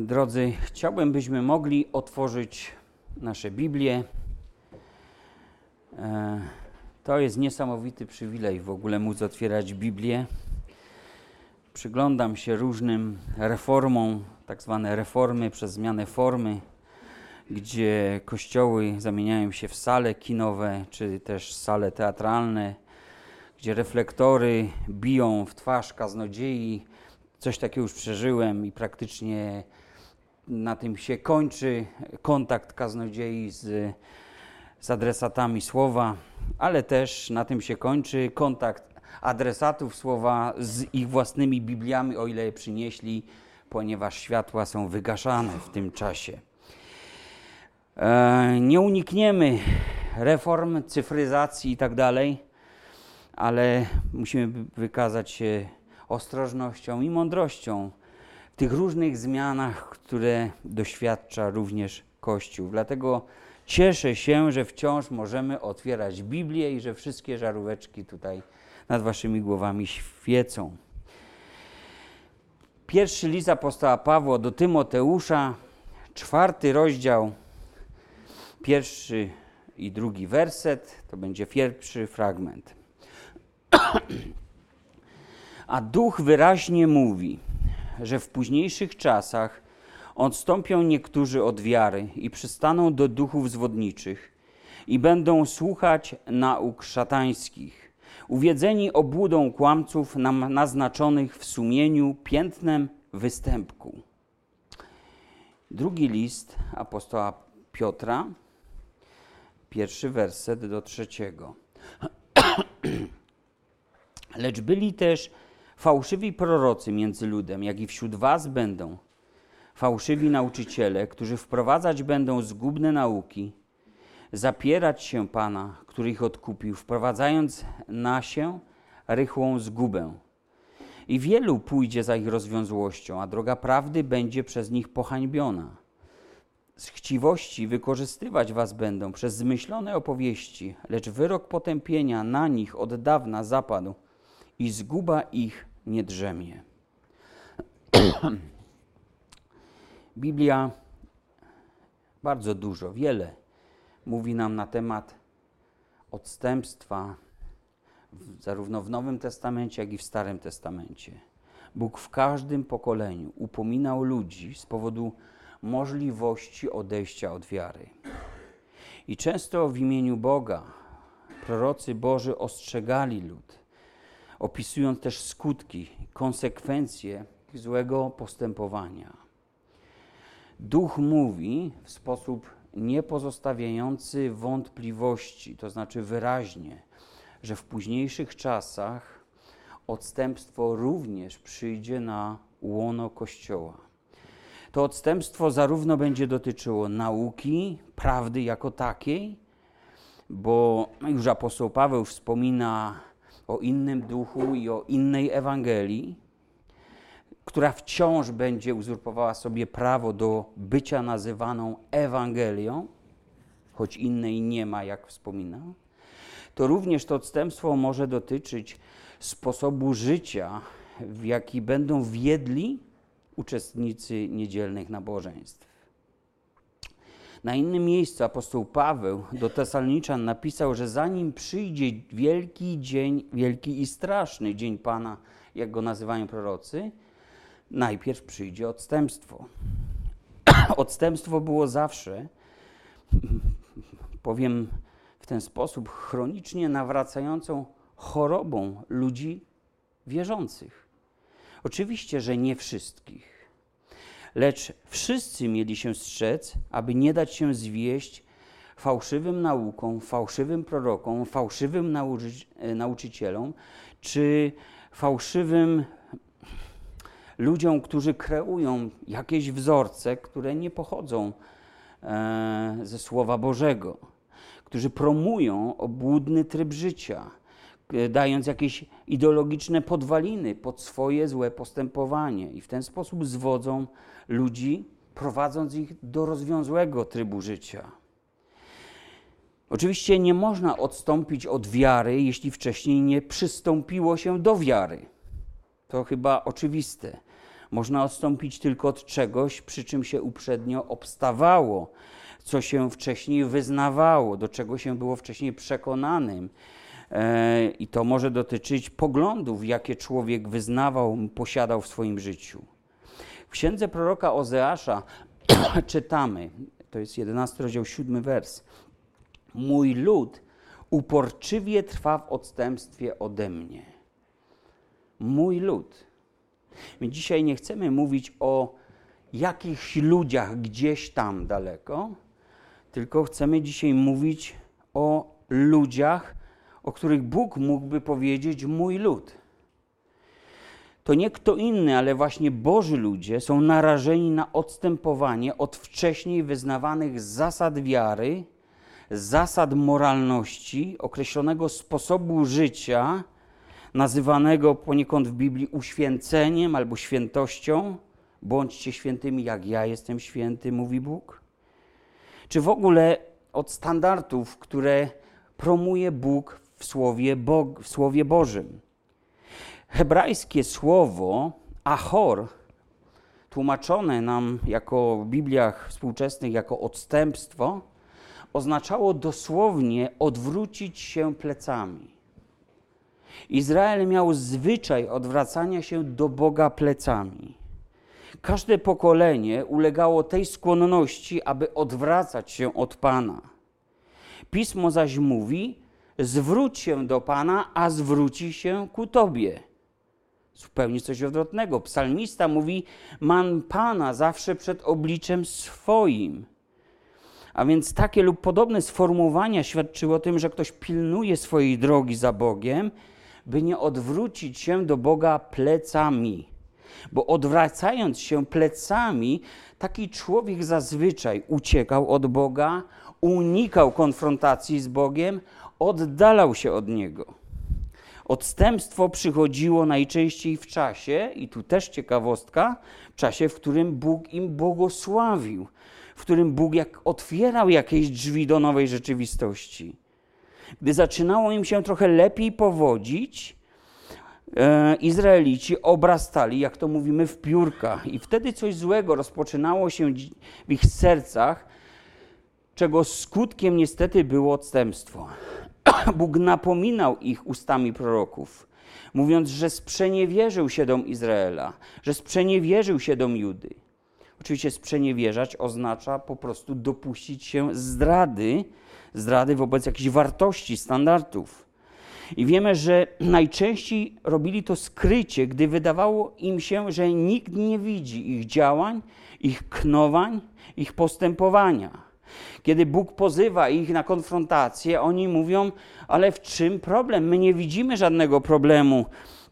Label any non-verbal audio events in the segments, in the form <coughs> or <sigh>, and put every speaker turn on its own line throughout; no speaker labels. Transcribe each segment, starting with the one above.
Drodzy, chciałbym, byśmy mogli otworzyć nasze Biblię. E, to jest niesamowity przywilej w ogóle móc otwierać Biblię. Przyglądam się różnym reformom, tak zwane reformy przez zmianę formy, gdzie kościoły zamieniają się w sale kinowe czy też sale teatralne, gdzie reflektory biją w twarz kaznodziei. Coś takiego już przeżyłem i praktycznie na tym się kończy. Kontakt kaznodziei z, z adresatami słowa, ale też na tym się kończy. Kontakt adresatów słowa z ich własnymi Bibliami, o ile je przynieśli, ponieważ światła są wygaszane w tym czasie. E, nie unikniemy reform, cyfryzacji i tak dalej, ale musimy wykazać się ostrożnością i mądrością tych różnych zmianach, które doświadcza również Kościół. Dlatego cieszę się, że wciąż możemy otwierać Biblię i że wszystkie żaróweczki tutaj nad waszymi głowami świecą. Pierwszy list apostoła Pawła do Tymoteusza, czwarty rozdział, pierwszy i drugi werset, to będzie pierwszy fragment. <clears throat> A duch wyraźnie mówi, że w późniejszych czasach odstąpią niektórzy od wiary i przystaną do duchów zwodniczych i będą słuchać nauk szatańskich, uwiedzeni obłudą kłamców nam naznaczonych w sumieniu piętnem występku. Drugi list apostoła Piotra, pierwszy werset do trzeciego. <clears throat> Lecz byli też fałszywi prorocy między ludem, jak i wśród was będą fałszywi nauczyciele, którzy wprowadzać będą zgubne nauki, zapierać się Pana, który ich odkupił, wprowadzając na się rychłą zgubę. I wielu pójdzie za ich rozwiązłością, a droga prawdy będzie przez nich pohańbiona. Z chciwości wykorzystywać was będą przez zmyślone opowieści, lecz wyrok potępienia na nich od dawna zapadł i zguba ich nie drzemie. <clears throat> Biblia bardzo dużo, wiele mówi nam na temat odstępstwa, zarówno w Nowym Testamencie, jak i w Starym Testamencie. Bóg w każdym pokoleniu upominał ludzi z powodu możliwości odejścia od wiary. I często w imieniu Boga prorocy Boży ostrzegali lud opisując też skutki, konsekwencje złego postępowania. Duch mówi w sposób niepozostawiający wątpliwości, to znaczy wyraźnie, że w późniejszych czasach odstępstwo również przyjdzie na łono Kościoła. To odstępstwo zarówno będzie dotyczyło nauki, prawdy jako takiej, bo już apostoł Paweł wspomina o innym duchu i o innej Ewangelii, która wciąż będzie uzurpowała sobie prawo do bycia nazywaną Ewangelią, choć innej nie ma, jak wspomina, to również to odstępstwo może dotyczyć sposobu życia, w jaki będą wiedli uczestnicy niedzielnych nabożeństw. Na innym miejscu apostoł Paweł do Tesalniczan napisał, że zanim przyjdzie wielki dzień, wielki i straszny dzień Pana, jak go nazywają prorocy, najpierw przyjdzie odstępstwo. <clears throat> odstępstwo było zawsze, <clears throat> powiem w ten sposób, chronicznie nawracającą chorobą ludzi wierzących. Oczywiście, że nie wszystkich lecz wszyscy mieli się strzec, aby nie dać się zwieść fałszywym naukom, fałszywym prorokom, fałszywym nauczy e, nauczycielom, czy fałszywym ludziom, którzy kreują jakieś wzorce, które nie pochodzą e, ze Słowa Bożego, którzy promują obłudny tryb życia, dając jakieś ideologiczne podwaliny pod swoje złe postępowanie i w ten sposób zwodzą ludzi, prowadząc ich do rozwiązłego trybu życia. Oczywiście nie można odstąpić od wiary, jeśli wcześniej nie przystąpiło się do wiary. To chyba oczywiste. Można odstąpić tylko od czegoś, przy czym się uprzednio obstawało, co się wcześniej wyznawało, do czego się było wcześniej przekonanym. E, I to może dotyczyć poglądów, jakie człowiek wyznawał, posiadał w swoim życiu. W księdze proroka Ozeasza <clears throat> czytamy, to jest 11 rozdział, 7 wers. Mój lud uporczywie trwa w odstępstwie ode mnie. Mój lud. My dzisiaj nie chcemy mówić o jakichś ludziach gdzieś tam daleko, tylko chcemy dzisiaj mówić o ludziach, o których Bóg mógłby powiedzieć mój lud. To nie kto inny, ale właśnie Boży ludzie są narażeni na odstępowanie od wcześniej wyznawanych zasad wiary, zasad moralności, określonego sposobu życia, nazywanego poniekąd w Biblii uświęceniem albo świętością. Bądźcie świętymi, jak ja jestem święty, mówi Bóg. Czy w ogóle od standardów, które promuje Bóg w Słowie, Bo w Słowie Bożym. Hebrajskie słowo achor, tłumaczone nam jako w Bibliach współczesnych jako odstępstwo, oznaczało dosłownie odwrócić się plecami. Izrael miał zwyczaj odwracania się do Boga plecami. Każde pokolenie ulegało tej skłonności, aby odwracać się od Pana. Pismo zaś mówi: zwróć się do Pana, a zwróci się ku Tobie. Zupełnie coś odwrotnego. Psalmista mówi: Mam Pana zawsze przed obliczem swoim. A więc takie lub podobne sformułowania świadczyły o tym, że ktoś pilnuje swojej drogi za Bogiem, by nie odwrócić się do Boga plecami. Bo odwracając się plecami, taki człowiek zazwyczaj uciekał od Boga, unikał konfrontacji z Bogiem, oddalał się od Niego. Odstępstwo przychodziło najczęściej w czasie, i tu też ciekawostka, w czasie, w którym Bóg im błogosławił, w którym Bóg jak otwierał jakieś drzwi do nowej rzeczywistości. Gdy zaczynało im się trochę lepiej powodzić, e, Izraelici obrastali, jak to mówimy, w piórka. I wtedy coś złego rozpoczynało się w ich sercach, czego skutkiem niestety było odstępstwo. <coughs> Bóg napominał ich ustami proroków, mówiąc, że sprzeniewierzył się dom Izraela, że sprzeniewierzył się dom Judy. Oczywiście sprzeniewierzać oznacza po prostu dopuścić się zdrady, zdrady wobec jakichś wartości, standardów. I wiemy, że <clears throat> najczęściej robili to skrycie, gdy wydawało im się, że nikt nie widzi ich działań, ich knowań, ich postępowania. Kiedy Bóg pozywa ich na konfrontację, oni mówią: Ale w czym problem? My nie widzimy żadnego problemu.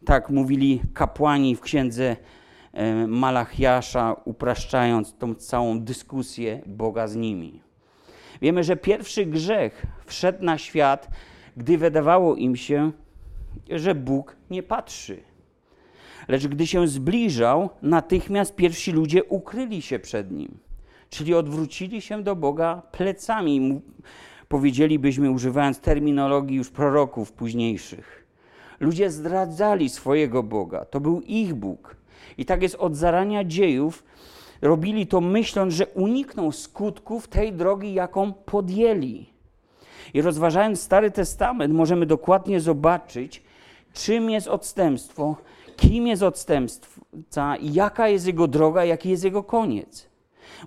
Tak mówili kapłani w księdze e, Malachiasza, upraszczając tą całą dyskusję Boga z nimi. Wiemy, że pierwszy grzech wszedł na świat, gdy wydawało im się, że Bóg nie patrzy. Lecz gdy się zbliżał, natychmiast pierwsi ludzie ukryli się przed nim czyli odwrócili się do Boga plecami, powiedzielibyśmy, używając terminologii już proroków późniejszych. Ludzie zdradzali swojego Boga, to był ich Bóg. I tak jest od zarania dziejów. Robili to myśląc, że unikną skutków tej drogi, jaką podjęli. I rozważając Stary Testament, możemy dokładnie zobaczyć, czym jest odstępstwo, kim jest odstępca, jaka jest jego droga, jaki jest jego koniec.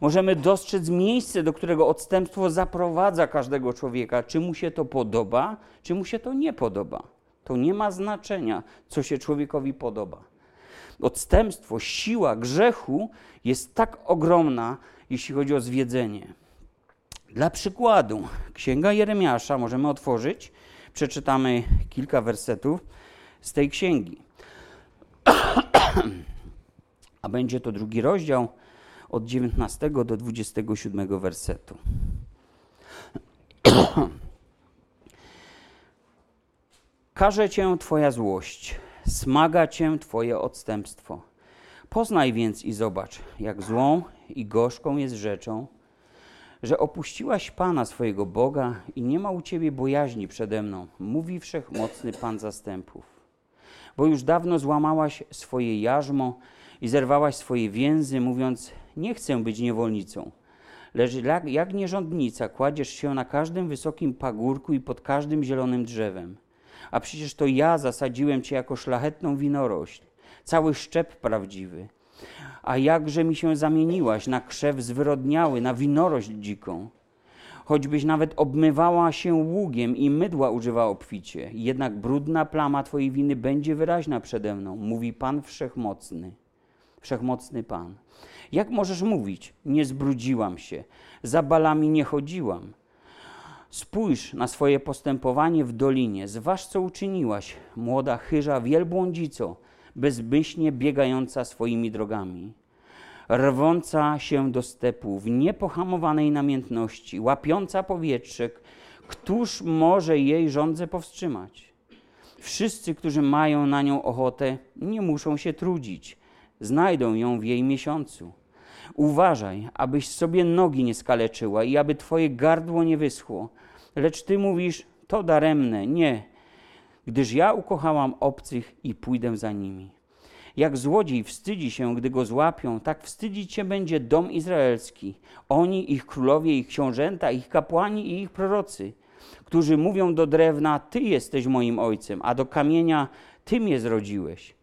Możemy dostrzec miejsce, do którego odstępstwo zaprowadza każdego człowieka, czy mu się to podoba, czy mu się to nie podoba. To nie ma znaczenia, co się człowiekowi podoba. Odstępstwo, siła grzechu jest tak ogromna, jeśli chodzi o zwiedzenie. Dla przykładu, Księga Jeremiasza możemy otworzyć, przeczytamy kilka wersetów z tej księgi. <coughs> A będzie to drugi rozdział, od 19 do 27 wersetu. <clears throat> Każe cię Twoja złość, smaga cię Twoje odstępstwo. Poznaj więc i zobacz, jak złą i gorzką jest rzeczą, że opuściłaś Pana swojego Boga i nie ma u Ciebie bojaźni przede mną, mówi wszechmocny Pan zastępów. Bo już dawno złamałaś swoje jarzmo i zerwałaś swoje więzy, mówiąc: Nie chcę być niewolnicą. Lecz jak nierządnica kładziesz się na każdym wysokim pagórku i pod każdym zielonym drzewem. A przecież to ja zasadziłem cię jako szlachetną winorośl, cały szczep prawdziwy. A jakże mi się zamieniłaś na krzew zwyrodniały, na winorośl dziką. Choćbyś nawet obmywała się ługiem i mydła używała obficie, jednak brudna plama Twojej winy będzie wyraźna przede mną, mówi Pan Wszechmocny. Wszechmocny Pan. Jak możesz mówić? Nie zbrudziłam się, za balami nie chodziłam. Spójrz na swoje postępowanie w dolinie, zważ co uczyniłaś, młoda chyża wielbłądzico, bezmyślnie biegająca swoimi drogami rwąca się do stepu w niepohamowanej namiętności, łapiąca powietrze, któż może jej rządzę powstrzymać? Wszyscy, którzy mają na nią ochotę, nie muszą się trudzić, znajdą ją w jej miesiącu. Uważaj, abyś sobie nogi nie skaleczyła i aby twoje gardło nie wyschło. Lecz ty mówisz, to daremne, nie, gdyż ja ukochałam obcych i pójdę za nimi. Jak złodziej wstydzi się, gdy go złapią, tak wstydzić się będzie dom izraelski. Oni, ich królowie, ich książęta, ich kapłani i ich prorocy, którzy mówią do drewna: Ty jesteś moim ojcem, a do kamienia Ty mnie zrodziłeś.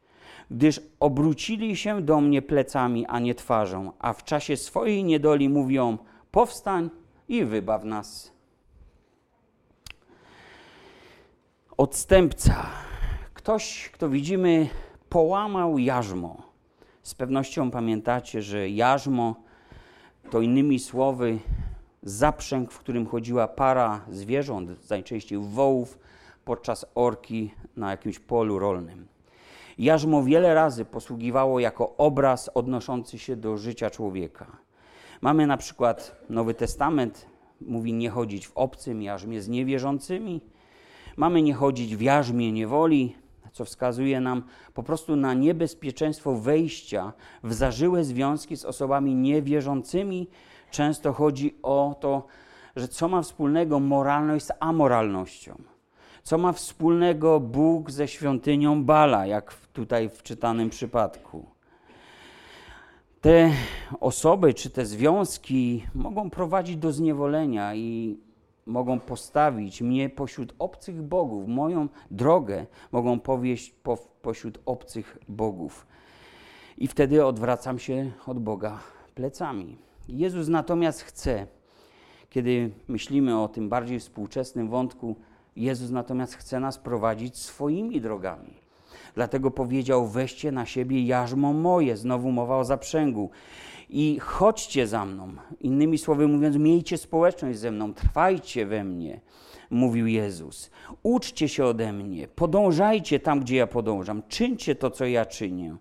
Gdyż obrócili się do mnie plecami, a nie twarzą, a w czasie swojej niedoli mówią: Powstań i wybaw nas. Odstępca. Ktoś, kto widzimy połamał jarzmo. Z pewnością pamiętacie, że jarzmo to innymi słowy zaprzęg, w którym chodziła para zwierząt, najczęściej wołów, podczas orki na jakimś polu rolnym. Jarzmo wiele razy posługiwało jako obraz odnoszący się do życia człowieka. Mamy na przykład Nowy Testament, mówi nie chodzić w obcym jarzmie z niewierzącymi. Mamy nie chodzić w jarzmie niewoli, co wskazuje nam po prostu na niebezpieczeństwo wejścia w zażyłe związki z osobami niewierzącymi. Często chodzi o to, że co ma wspólnego moralność z amoralnością. Co ma wspólnego Bóg ze świątynią Bala, jak tutaj w czytanym przypadku. Te osoby czy te związki mogą prowadzić do zniewolenia i mogą postawić mnie pośród obcych bogów, moją drogę mogą powieść po, pośród obcych bogów. I wtedy odwracam się od Boga plecami. Jezus natomiast chce, kiedy myślimy o tym bardziej współczesnym wątku, Jezus natomiast chce nas prowadzić swoimi drogami. Dlatego powiedział: Weźcie na siebie jarzmo moje. Znowu mowa o zaprzęgu i chodźcie za mną. Innymi słowy mówiąc, miejcie społeczność ze mną, trwajcie we mnie, mówił Jezus. Uczcie się ode mnie, podążajcie tam, gdzie ja podążam, czyńcie to, co ja czynię.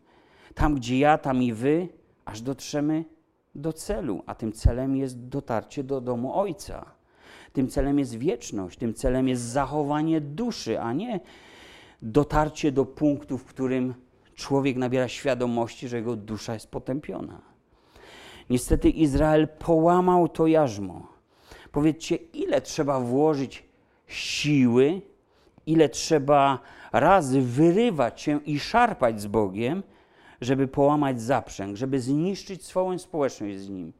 Tam, gdzie ja, tam i wy, aż dotrzemy do celu, a tym celem jest dotarcie do domu Ojca. Tym celem jest wieczność, tym celem jest zachowanie duszy, a nie dotarcie do punktu, w którym człowiek nabiera świadomości, że jego dusza jest potępiona. Niestety Izrael połamał to jarzmo. Powiedzcie, ile trzeba włożyć siły, ile trzeba razy wyrywać się i szarpać z Bogiem, żeby połamać zaprzęg, żeby zniszczyć swoją społeczność z Nim,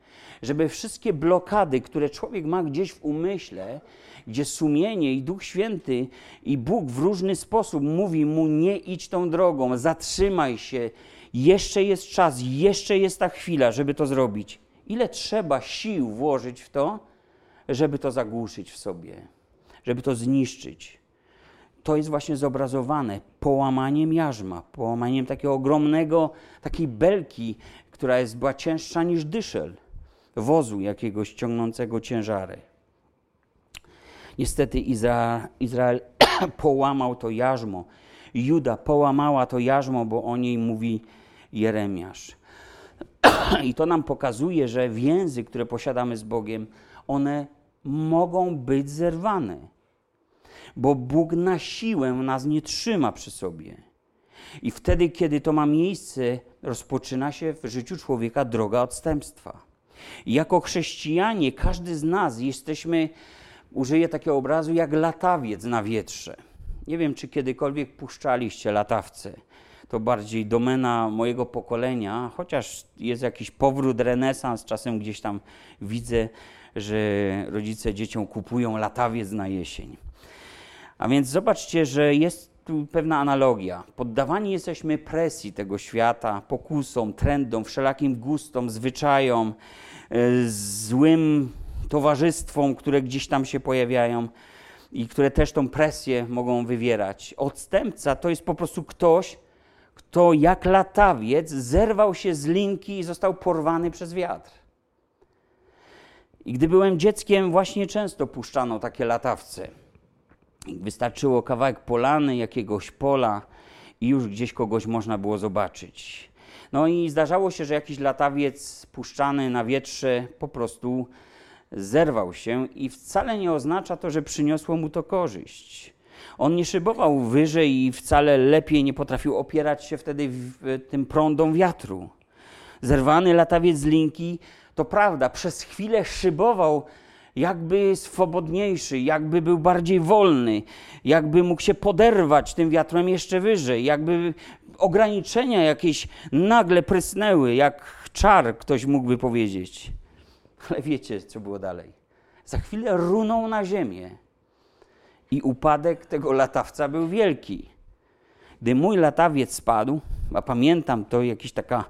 żeby wszystkie blokady, które człowiek ma gdzieś w umyśle, gdzie sumienie i Duch Święty i Bóg w różny sposób mówi mu: Nie idź tą drogą, zatrzymaj się, jeszcze jest czas, jeszcze jest ta chwila, żeby to zrobić. Ile trzeba sił włożyć w to, żeby to zagłuszyć w sobie, żeby to zniszczyć. To jest właśnie zobrazowane połamaniem jarzma, połamaniem takiego ogromnego, takiej belki, która jest, była cięższa niż dyszel wozu jakiegoś ciągnącego ciężary. Niestety Izrael, <coughs> połamał to jarzmo. Juda połamała to jarzmo, bo o niej mówi Jeremiasz. <coughs> I to nam pokazuje, że więzy, które posiadamy z Bogiem, one mogą być zerwane, bo Bóg na siłę nas nie trzyma przy sobie. I wtedy, kiedy to ma miejsce, rozpoczyna się w życiu człowieka droga odstępstwa. Jako chrześcijanie, każdy z nas jesteśmy, użyję takiego obrazu, jak latawiec na wietrze. Nie wiem, czy kiedykolwiek puszczaliście latawce to bardziej domena mojego pokolenia, chociaż jest jakiś powrót, renesans, czasem gdzieś tam widzę, że rodzice dzieciom kupują latawiec na jesień. A więc zobaczcie, że jest tu pewna analogia. Poddawani jesteśmy presji tego świata, pokusom, trendom, wszelakim gustom, zwyczajom, e, złym towarzystwom, które gdzieś tam się pojawiają i które też tą presję mogą wywierać. Odstępca to jest po prostu ktoś, kto jak latawiec zerwał się z linki i został porwany przez wiatr. I gdy byłem dzieckiem, właśnie często puszczano takie latawce. Wystarczyło kawałek polany, jakiegoś pola i już gdzieś kogoś można było zobaczyć. No i zdarzało się, że jakiś latawiec puszczany na wietrze po prostu zerwał się i wcale nie oznacza to, że przyniosło mu to korzyść. On nie szybował wyżej i wcale lepiej nie potrafił opierać się wtedy tym prądom wiatru. Zerwany latawiec z linki, to prawda, przez chwilę szybował jakby swobodniejszy, jakby był bardziej wolny, jakby mógł się poderwać tym wiatrem jeszcze wyżej, jakby ograniczenia jakieś nagle prysnęły, jak czar, ktoś mógłby powiedzieć. Ale wiecie, co było dalej? Za chwilę runął na ziemię i upadek tego latawca był wielki. Gdy mój latawiec spadł, a pamiętam to jakiś taka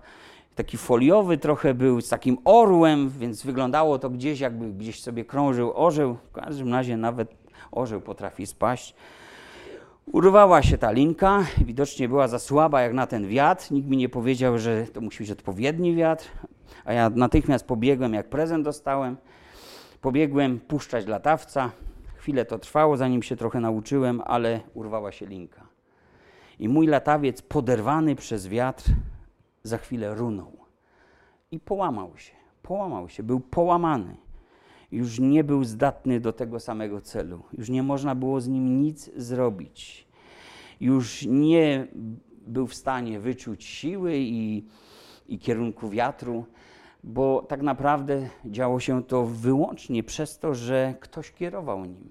taki foliowy trochę był, z takim orłem, więc wyglądało to gdzieś, jakby gdzieś sobie krążył orzeł. W każdym razie nawet orzeł potrafi spaść. Urwała się ta linka, widocznie była za słaba jak na ten wiatr. Nikt mi nie powiedział, że to musi być odpowiedni wiatr, a ja natychmiast pobiegłem, jak prezent dostałem. Pobiegłem puszczać latawca. Chwilę to trwało, zanim się trochę nauczyłem, ale urwała się linka. I mój latawiec, poderwany przez wiatr, za chwilę runął i połamał się. Połamał się, był połamany. Już nie był zdatny do tego samego celu. Już nie można było z nim nic zrobić. Już nie był w stanie wyczuć siły i, i kierunku wiatru, bo tak naprawdę działo się to wyłącznie przez to, że ktoś kierował nim.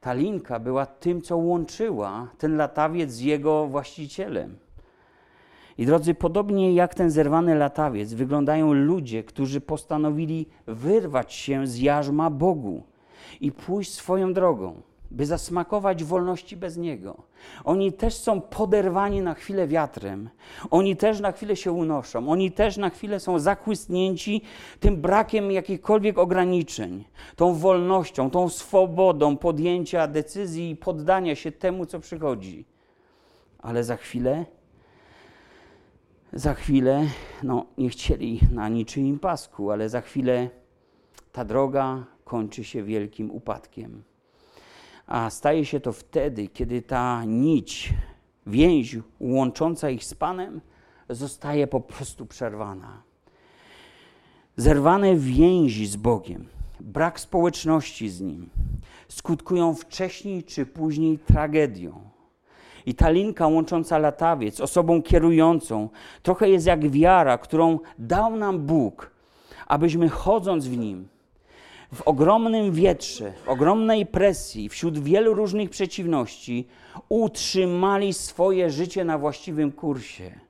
Ta linka była tym, co łączyła ten latawiec z jego właścicielem. I drodzy, podobnie jak ten zerwany latawiec, wyglądają ludzie, którzy postanowili wyrwać się z jarzma Bogu i pójść swoją drogą, by zasmakować wolności bez Niego. Oni też są poderwani na chwilę wiatrem, oni też na chwilę się unoszą, oni też na chwilę są zakłysnięci tym brakiem jakichkolwiek ograniczeń, tą wolnością, tą swobodą podjęcia decyzji i poddania się temu, co przychodzi. Ale za chwilę za chwilę, no nie chcieli na niczyim pasku, ale za chwilę ta droga kończy się wielkim upadkiem. A staje się to wtedy, kiedy ta nić, więź łącząca ich z Panem, zostaje po prostu przerwana. Zerwane więzi z Bogiem, brak społeczności z Nim skutkują wcześniej czy później tragedią i ta linka łącząca latawiec, osobą kierującą, trochę jest jak wiara, którą dał nam Bóg, abyśmy chodząc w nim, w ogromnym wietrze, w ogromnej presji, wśród wielu różnych przeciwności, utrzymali swoje życie na właściwym kursie.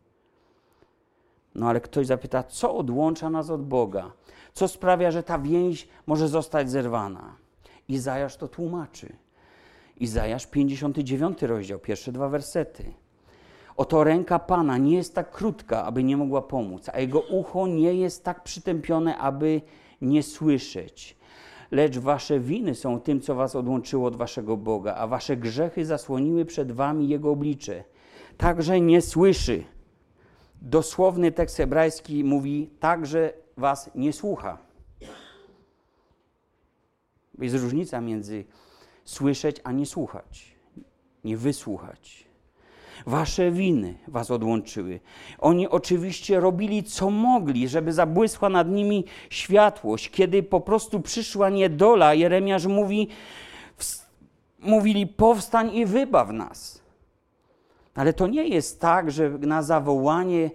No ale ktoś zapyta, co odłącza nas od Boga? Co sprawia, że ta więź może zostać zerwana? Izajasz to tłumaczy. Izajasz 59 rozdział, pierwsze dwa wersety. Oto ręka Pana nie jest tak krótka, aby nie mogła pomóc, a jego ucho nie jest tak przytępione, aby nie słyszeć. Lecz wasze winy są tym, co was odłączyło od waszego Boga, a wasze grzechy zasłoniły przed wami jego oblicze. Także nie słyszy. Dosłowny tekst hebrajski mówi, także was nie słucha. Jest różnica między słyszeć, a nie słuchać, nie wysłuchać. Wasze winy was odłączyły. Oni oczywiście robili co mogli, żeby zabłysła nad nimi światłość. Kiedy po prostu przyszła niedola, Jeremiasz mówi, mówili: Powstań i wybaw nas. Ale to nie jest tak, że na zawołanie,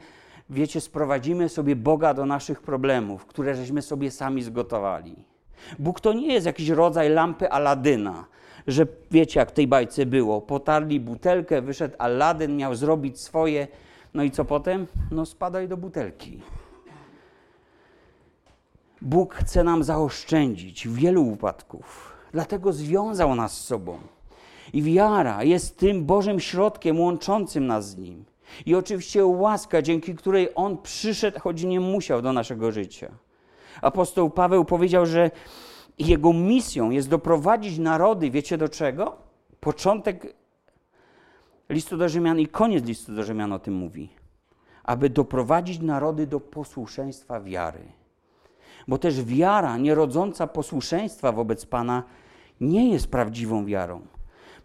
wiecie, sprowadzimy sobie Boga do naszych problemów, które żeśmy sobie sami zgotowali. Bóg to nie jest jakiś rodzaj lampy Aladyna, że wiecie, jak w tej bajce było. Potarli butelkę, wyszedł Aladdin, miał zrobić swoje No i co potem? No spadaj do butelki. Bóg chce nam zaoszczędzić wielu upadków. Dlatego związał nas z sobą. I wiara jest tym Bożym środkiem łączącym nas z Nim. I oczywiście łaska, dzięki której On przyszedł, choć nie musiał do naszego życia. Apostoł Paweł powiedział, że jego misją jest doprowadzić narody, wiecie do czego? Początek listu do Rzymian i koniec listu do Rzymian o tym mówi. Aby doprowadzić narody do posłuszeństwa wiary. Bo też wiara nierodząca posłuszeństwa wobec Pana nie jest prawdziwą wiarą.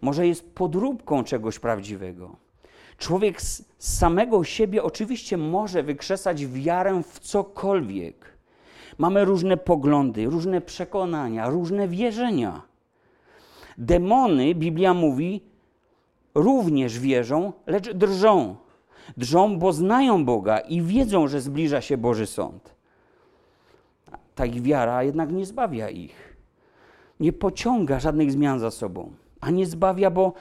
Może jest podróbką czegoś prawdziwego. Człowiek z samego siebie oczywiście może wykrzesać wiarę w cokolwiek. Mamy różne poglądy, różne przekonania, różne wierzenia. Demony, Biblia mówi, również wierzą, lecz drżą. Drżą, bo znają Boga i wiedzą, że zbliża się Boży Sąd. Ta ich wiara jednak nie zbawia ich. Nie pociąga żadnych zmian za sobą. A nie zbawia, bo,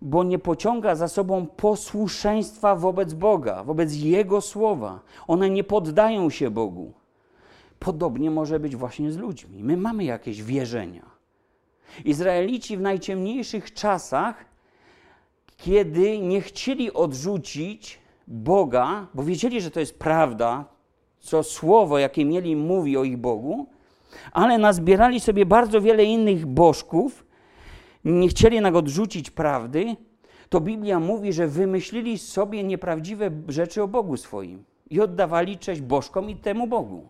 bo nie pociąga za sobą posłuszeństwa wobec Boga, wobec Jego słowa. One nie poddają się Bogu. Podobnie może być właśnie z ludźmi. My mamy jakieś wierzenia. Izraelici w najciemniejszych czasach, kiedy nie chcieli odrzucić Boga, bo wiedzieli, że to jest prawda, co słowo, jakie mieli, mówi o ich Bogu, ale nazbierali sobie bardzo wiele innych bożków, nie chcieli jednak odrzucić prawdy, to Biblia mówi, że wymyślili sobie nieprawdziwe rzeczy o Bogu swoim i oddawali cześć bożkom i temu Bogu.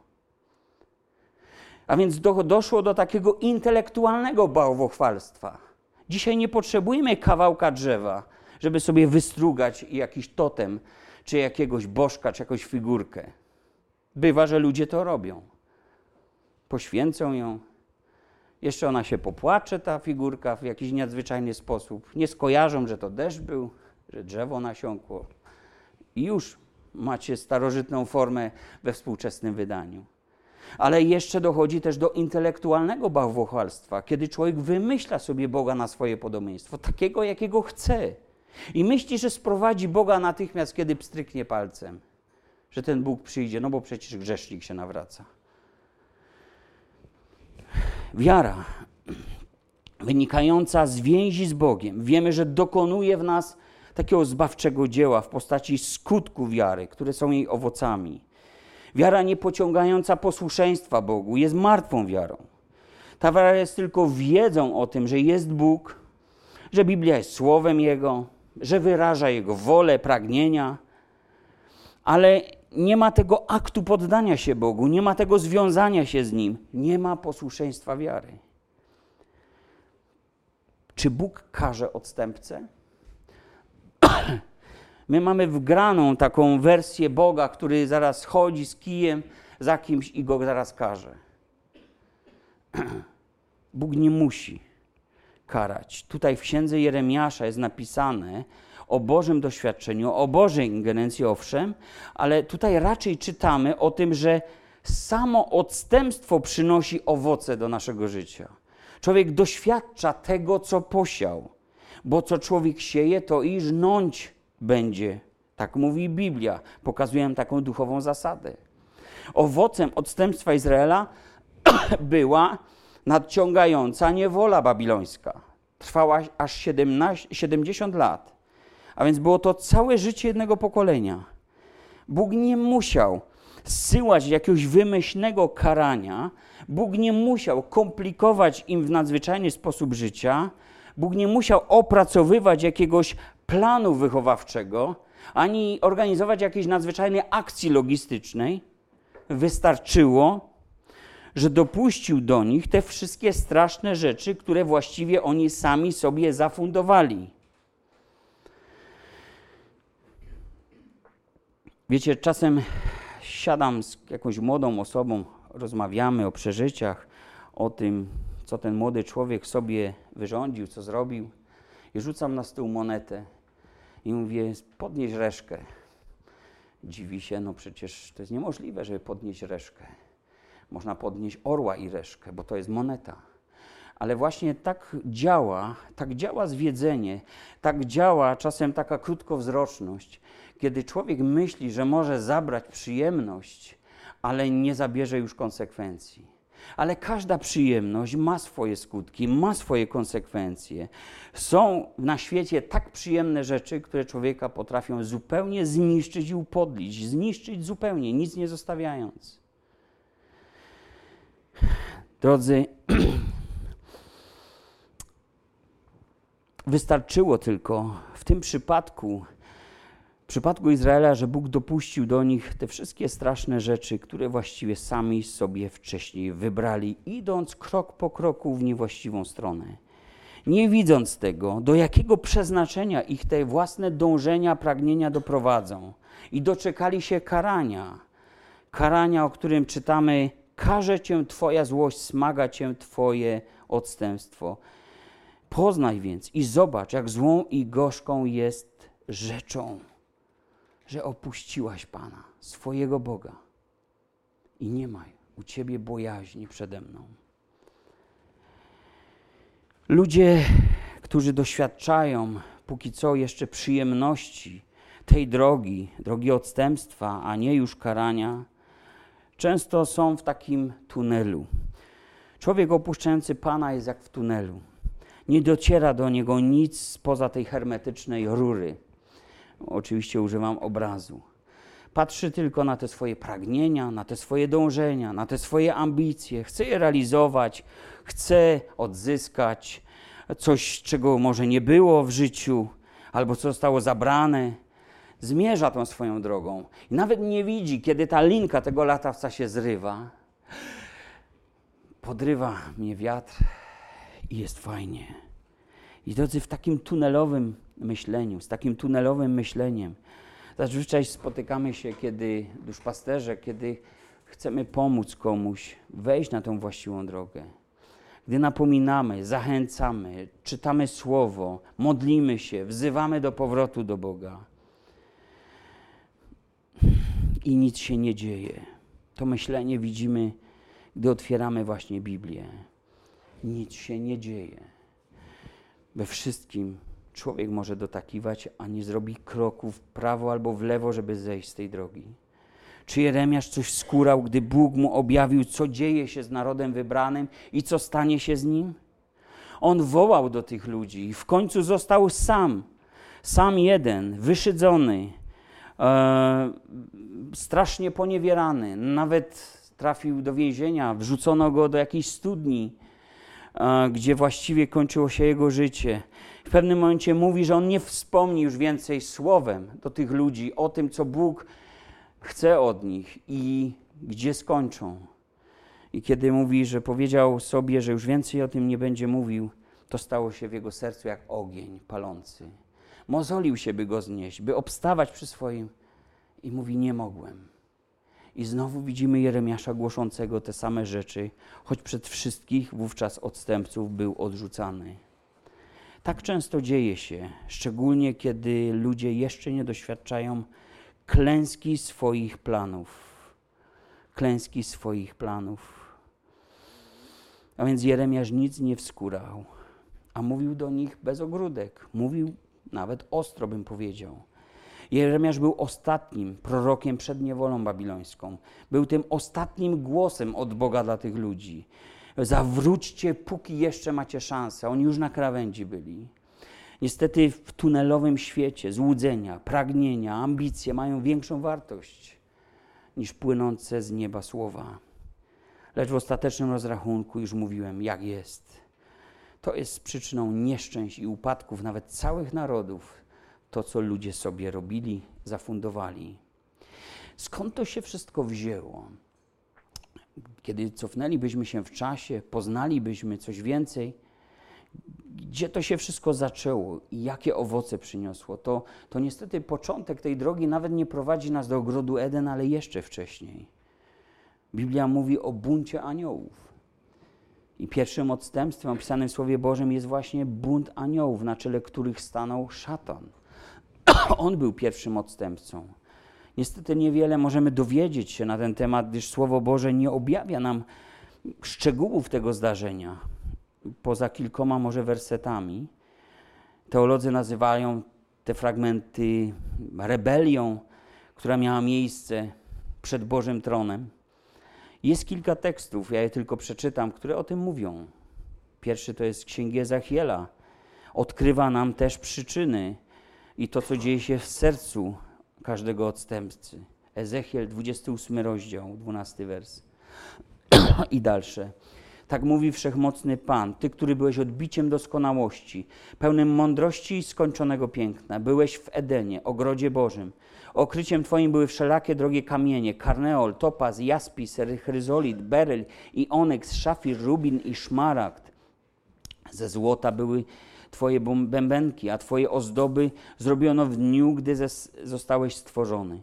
A więc do, doszło do takiego intelektualnego bałwochwalstwa. Dzisiaj nie potrzebujemy kawałka drzewa, żeby sobie wystrugać jakiś totem, czy jakiegoś bożka, czy jakąś figurkę. Bywa, że ludzie to robią. Poświęcą ją. Jeszcze ona się popłacze, ta figurka, w jakiś nadzwyczajny sposób. Nie skojarzą, że to deszcz był, że drzewo nasiąkło. I już macie starożytną formę we współczesnym wydaniu. Ale jeszcze dochodzi też do intelektualnego bałwochwalstwa, kiedy człowiek wymyśla sobie Boga na swoje podobieństwo, takiego, jakiego chce. I myśli, że sprowadzi Boga natychmiast, kiedy pstryknie palcem, że ten Bóg przyjdzie, no bo przecież grzesznik się nawraca. Wiara wynikająca z więzi z Bogiem. Wiemy, że dokonuje w nas takiego zbawczego dzieła w postaci skutku wiary, które są jej owocami. Wiara nie pociągająca posłuszeństwa Bogu jest martwą wiarą. Ta wiara jest tylko wiedzą o tym, że jest Bóg, że Biblia jest słowem Jego, że wyraża Jego wolę, pragnienia, ale nie ma tego aktu poddania się Bogu, nie ma tego związania się z Nim, nie ma posłuszeństwa wiary. Czy Bóg karze odstępcę? <clears throat> My mamy wgraną taką wersję Boga, który zaraz chodzi z kijem za kimś i go zaraz karze. <clears throat> Bóg nie musi karać. Tutaj w księdze Jeremiasza jest napisane o Bożym doświadczeniu, o Bożej ingerencji, owszem, ale tutaj raczej czytamy o tym, że samo odstępstwo przynosi owoce do naszego życia. Człowiek doświadcza tego, co posiał, bo co człowiek sieje, to i żnąć będzie. Tak mówi Biblia. Pokazuję taką duchową zasadę. Owocem odstępstwa Izraela <coughs> była nadciągająca niewola babilońska. Trwała aż 17, 70 lat. A więc było to całe życie jednego pokolenia. Bóg nie musiał zsyłać jakiegoś wymyślnego karania. Bóg nie musiał komplikować im w nadzwyczajny sposób życia. Bóg nie musiał opracowywać jakiegoś planu wychowawczego, ani organizować jakiejś nadzwyczajnej akcji logistycznej. Wystarczyło, że dopuścił do nich te wszystkie straszne rzeczy, które właściwie oni sami sobie zafundowali. Wiecie, czasem siadam z jakąś młodą osobą, rozmawiamy o przeżyciach, o tym, co ten młody człowiek sobie wyrządził, co zrobił, i rzucam na stół monetę i mówię, podnieś reszkę. Dziwi się, no przecież to jest niemożliwe, żeby podnieść reszkę. Można podnieść orła i reszkę, bo to jest moneta. Ale właśnie tak działa, tak działa zwiedzenie, tak działa czasem taka krótkowzroczność, kiedy człowiek myśli, że może zabrać przyjemność, ale nie zabierze już konsekwencji. Ale każda przyjemność ma swoje skutki, ma swoje konsekwencje. Są na świecie tak przyjemne rzeczy, które człowieka potrafią zupełnie zniszczyć i upodlić, zniszczyć zupełnie, nic nie zostawiając. Drodzy, <clears throat> wystarczyło tylko w tym przypadku przypadku Izraela, że Bóg dopuścił do nich te wszystkie straszne rzeczy, które właściwie sami sobie wcześniej wybrali, idąc krok po kroku w niewłaściwą stronę. Nie widząc tego, do jakiego przeznaczenia ich te własne dążenia, pragnienia doprowadzą, i doczekali się karania. Karania, o którym czytamy: Karze cię Twoja złość, smaga cię Twoje odstępstwo. Poznaj więc i zobacz, jak złą i gorzką jest rzeczą że opuściłaś Pana, swojego Boga i nie ma u Ciebie bojaźni przede mną. Ludzie, którzy doświadczają póki co jeszcze przyjemności tej drogi, drogi odstępstwa, a nie już karania, często są w takim tunelu. Człowiek opuszczający Pana jest jak w tunelu. Nie dociera do niego nic spoza tej hermetycznej rury Oczywiście używam obrazu. Patrzy tylko na te swoje pragnienia, na te swoje dążenia, na te swoje ambicje. Chce je realizować, chce odzyskać coś, czego może nie było w życiu, albo co zostało zabrane. Zmierza tą swoją drogą i nawet nie widzi, kiedy ta linka tego latawca się zrywa. Podrywa mnie wiatr i jest fajnie. I drodzy, w takim tunelowym myśleniu, z takim tunelowym myśleniem. Zazwyczaj spotykamy się, kiedy duszpasterze, kiedy chcemy pomóc komuś wejść na tą właściwą drogę. Gdy napominamy, zachęcamy, czytamy słowo, modlimy się, wzywamy do powrotu do Boga. I nic się nie dzieje. To myślenie widzimy, gdy otwieramy właśnie Biblię. Nic się nie dzieje. We wszystkim człowiek może dotakiwać, a nie zrobi kroku w prawo albo w lewo, żeby zejść z tej drogi? Czy Jeremiasz coś skórał, gdy Bóg mu objawił, co dzieje się z narodem wybranym i co stanie się z nim? On wołał do tych ludzi i w końcu został sam, sam jeden, wyszydzony, e, strasznie poniewierany. Nawet trafił do więzienia, wrzucono go do jakiejś studni, e, gdzie właściwie kończyło się jego życie w pewnym momencie mówi, że on nie wspomni już więcej słowem do tych ludzi o tym, co Bóg chce od nich i gdzie skończą. I kiedy mówi, że powiedział sobie, że już więcej o tym nie będzie mówił, to stało się w jego sercu jak ogień palący. Mozolił się, by go znieść, by obstawać przy swoim i mówi: Nie mogłem. I znowu widzimy Jeremiasza głoszącego te same rzeczy, choć przed wszystkich wówczas odstępców był odrzucany. Tak często dzieje się, szczególnie kiedy ludzie jeszcze nie doświadczają klęski swoich planów. Klęski swoich planów. A więc Jeremiasz nic nie wskórał, a mówił do nich bez ogródek. Mówił nawet ostro, bym powiedział. Jeremiasz był ostatnim prorokiem przed niewolą babilońską. Był tym ostatnim głosem od Boga dla tych ludzi. Zawróćcie, póki jeszcze macie szansę. Oni już na krawędzi byli. Niestety w tunelowym świecie złudzenia, pragnienia, ambicje mają większą wartość niż płynące z nieba słowa. Lecz w ostatecznym rozrachunku już mówiłem, jak jest. To jest przyczyną nieszczęść i upadków nawet całych narodów, to co ludzie sobie robili, zafundowali. Skąd to się wszystko wzięło? Kiedy cofnęlibyśmy się w czasie, poznalibyśmy coś więcej, gdzie to się wszystko zaczęło i jakie owoce przyniosło, to, to niestety początek tej drogi nawet nie prowadzi nas do ogrodu Eden, ale jeszcze wcześniej. Biblia mówi o buncie aniołów. I pierwszym odstępstwem opisanym w Słowie Bożym jest właśnie bunt aniołów, na czele których stanął szatan. <clears throat> On był pierwszym odstępcą. Niestety niewiele możemy dowiedzieć się na ten temat, gdyż Słowo Boże nie objawia nam szczegółów tego zdarzenia. poza kilkoma może wersetami. Teolodzy nazywają te fragmenty rebelią, która miała miejsce przed Bożym tronem. Jest kilka tekstów, ja je tylko przeczytam, które o tym mówią. Pierwszy to jest Księgi Ezachiela. Odkrywa nam też przyczyny i to, co dzieje się w sercu każdego odstępcy. Ezechiel, 28 rozdział, 12 wers. <clears throat> I dalsze. Tak mówi wszechmocny Pan, Ty, który byłeś odbiciem doskonałości, pełnym mądrości i skończonego piękna. Byłeś w Edenie, ogrodzie Bożym. Okryciem Twoim były wszelakie drogie kamienie, karneol, topaz, jaspis, chryzolit, beryl i onyks, szafir, rubin i szmaragd. Ze złota były Twoje bębenki, a Twoje ozdoby zrobiono w dniu, gdy zostałeś stworzony.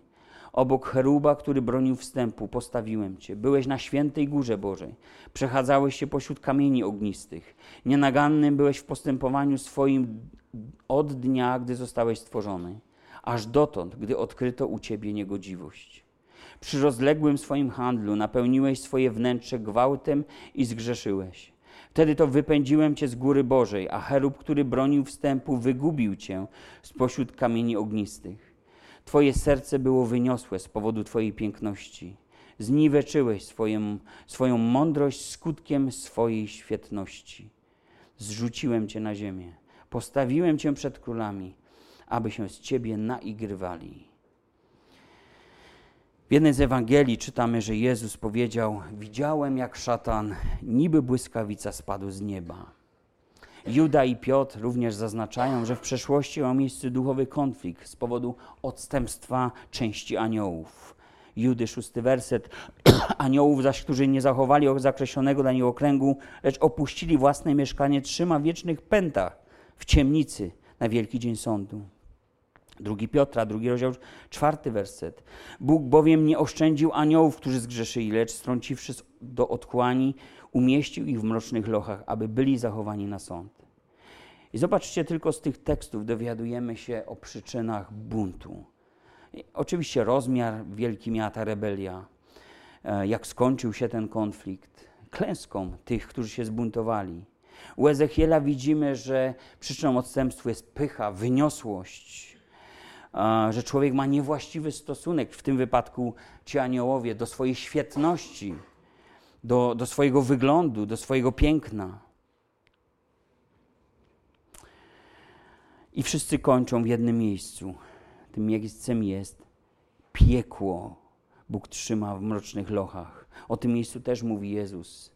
Obok cheruba, który bronił wstępu, postawiłem Cię. Byłeś na świętej górze Bożej. Przechadzałeś się pośród kamieni ognistych. Nienagannym byłeś w postępowaniu swoim od dnia, gdy zostałeś stworzony, aż dotąd, gdy odkryto u Ciebie niegodziwość. Przy rozległym swoim handlu napełniłeś swoje wnętrze gwałtem i zgrzeszyłeś. Wtedy to wypędziłem cię z góry Bożej, a cherub, który bronił wstępu, wygubił cię spośród kamieni ognistych. Twoje serce było wyniosłe z powodu Twojej piękności. Zniweczyłeś swoją, swoją mądrość skutkiem swojej świetności. Zrzuciłem Cię na ziemię, postawiłem Cię przed królami, aby się z Ciebie naigrywali. W jednej z Ewangelii czytamy, że Jezus powiedział: Widziałem, jak szatan, niby błyskawica, spadł z nieba. Juda i Piotr również zaznaczają, że w przeszłości miał miejsce duchowy konflikt z powodu odstępstwa części aniołów. Judy, szósty werset. <clears throat> Aniołów zaś, którzy nie zachowali zakreślonego dla nich okręgu, lecz opuścili własne mieszkanie, trzyma wiecznych pętach w ciemnicy na wielki dzień sądu. Drugi Piotra, drugi rozdział, czwarty werset. Bóg bowiem nie oszczędził aniołów, którzy zgrzeszyli, lecz strąciwszy do otchłani, umieścił ich w mrocznych lochach, aby byli zachowani na sąd. I zobaczcie, tylko z tych tekstów dowiadujemy się o przyczynach buntu. I oczywiście rozmiar wielki miała ta rebelia, e, jak skończył się ten konflikt, klęską tych, którzy się zbuntowali. U Ezechiela widzimy, że przyczyną odstępstwa jest pycha, wyniosłość, że człowiek ma niewłaściwy stosunek, w tym wypadku ci aniołowie, do swojej świetności, do, do swojego wyglądu, do swojego piękna. I wszyscy kończą w jednym miejscu. Tym miejscem jest piekło. Bóg trzyma w mrocznych lochach. O tym miejscu też mówi Jezus.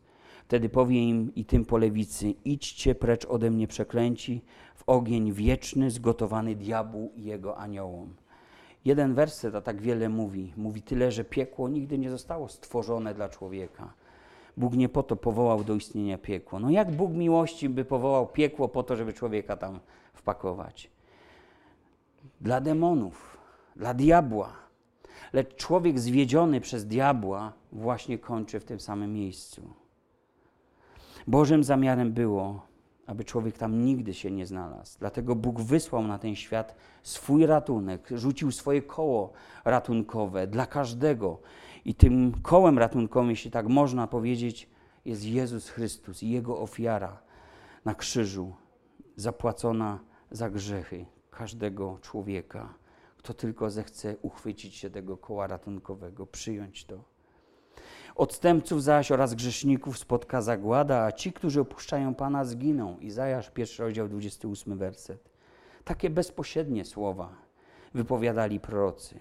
Wtedy powie im i tym po lewicy: Idźcie precz ode mnie przeklęci ogień wieczny, zgotowany diabłu i jego aniołom. Jeden werset, a tak wiele mówi. Mówi tyle, że piekło nigdy nie zostało stworzone dla człowieka. Bóg nie po to powołał do istnienia piekło. No jak Bóg miłości by powołał piekło po to, żeby człowieka tam wpakować? Dla demonów, dla diabła. Lecz człowiek zwiedziony przez diabła właśnie kończy w tym samym miejscu. Bożym zamiarem było, aby człowiek tam nigdy się nie znalazł. Dlatego Bóg wysłał na ten świat swój ratunek, rzucił swoje koło ratunkowe dla każdego. I tym kołem ratunkowym, jeśli tak można powiedzieć, jest Jezus Chrystus i Jego ofiara na krzyżu, zapłacona za grzechy każdego człowieka, kto tylko zechce uchwycić się tego koła ratunkowego, przyjąć to. Odstępców zaś oraz grzeszników spotka zagłada, a ci, którzy opuszczają Pana, zginą. Izajasz, pierwszy rozdział, 28 werset. Takie bezpośrednie słowa wypowiadali prorocy.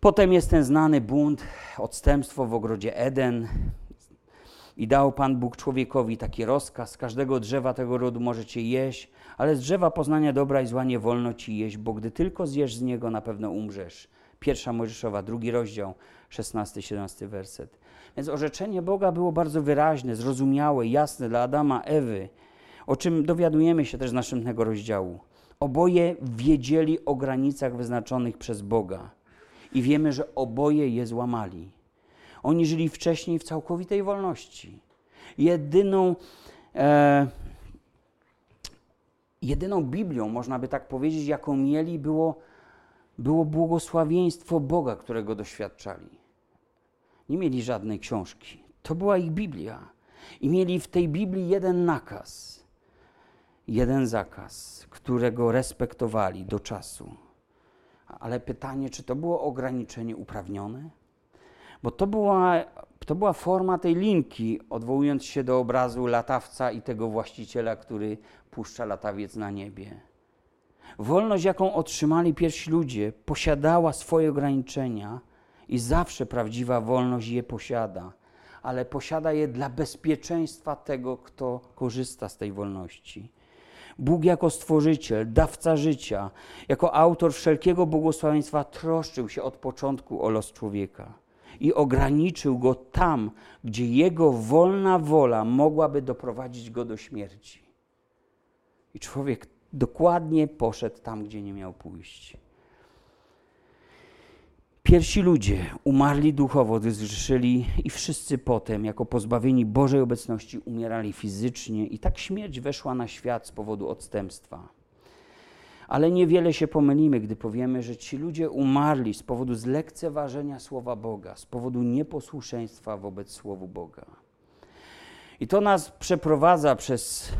Potem jest ten znany bunt, odstępstwo w ogrodzie Eden. I dał Pan Bóg człowiekowi taki rozkaz: z każdego drzewa tego rodu możecie jeść, ale z drzewa poznania dobra i zła nie wolno ci jeść, bo gdy tylko zjesz z niego, na pewno umrzesz. Pierwsza Mojżeszowa, drugi rozdział, 16-17 werset. Więc orzeczenie Boga było bardzo wyraźne, zrozumiałe, jasne dla Adama, Ewy, o czym dowiadujemy się też z następnego rozdziału. Oboje wiedzieli o granicach wyznaczonych przez Boga i wiemy, że oboje je złamali. Oni żyli wcześniej w całkowitej wolności. Jedyną, e, jedyną Biblią, można by tak powiedzieć, jaką mieli, było, było błogosławieństwo Boga, którego doświadczali. Nie mieli żadnej książki. To była ich Biblia. I mieli w tej Biblii jeden nakaz, jeden zakaz, którego respektowali do czasu. Ale pytanie, czy to było ograniczenie uprawnione? Bo to była, to była forma tej linki, odwołując się do obrazu latawca i tego właściciela, który puszcza latawiec na niebie. Wolność, jaką otrzymali pierwsi ludzie, posiadała swoje ograniczenia i zawsze prawdziwa wolność je posiada, ale posiada je dla bezpieczeństwa tego, kto korzysta z tej wolności. Bóg jako stworzyciel, dawca życia, jako autor wszelkiego błogosławieństwa troszczył się od początku o los człowieka i ograniczył go tam, gdzie jego wolna wola mogłaby doprowadzić go do śmierci. I człowiek dokładnie poszedł tam, gdzie nie miał pójść. Pierwsi ludzie umarli duchowo, gdy zgrzeszyli i wszyscy potem, jako pozbawieni Bożej obecności, umierali fizycznie i tak śmierć weszła na świat z powodu odstępstwa. Ale niewiele się pomylimy, gdy powiemy, że ci ludzie umarli z powodu zlekceważenia Słowa Boga, z powodu nieposłuszeństwa wobec Słowu Boga. I to nas przeprowadza przez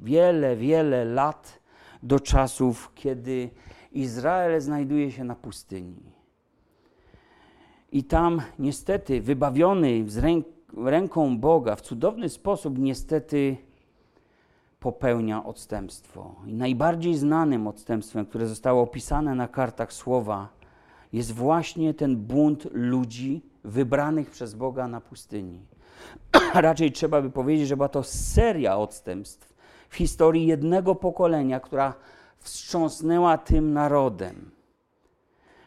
wiele, wiele lat do czasów, kiedy Izrael znajduje się na pustyni. I tam niestety wybawiony z ręk, ręką Boga w cudowny sposób niestety popełnia odstępstwo. I najbardziej znanym odstępstwem, które zostało opisane na kartach słowa, jest właśnie ten bunt ludzi wybranych przez Boga na pustyni. <clears throat> Raczej trzeba by powiedzieć, że była to seria odstępstw w historii jednego pokolenia, która wstrząsnęła tym narodem.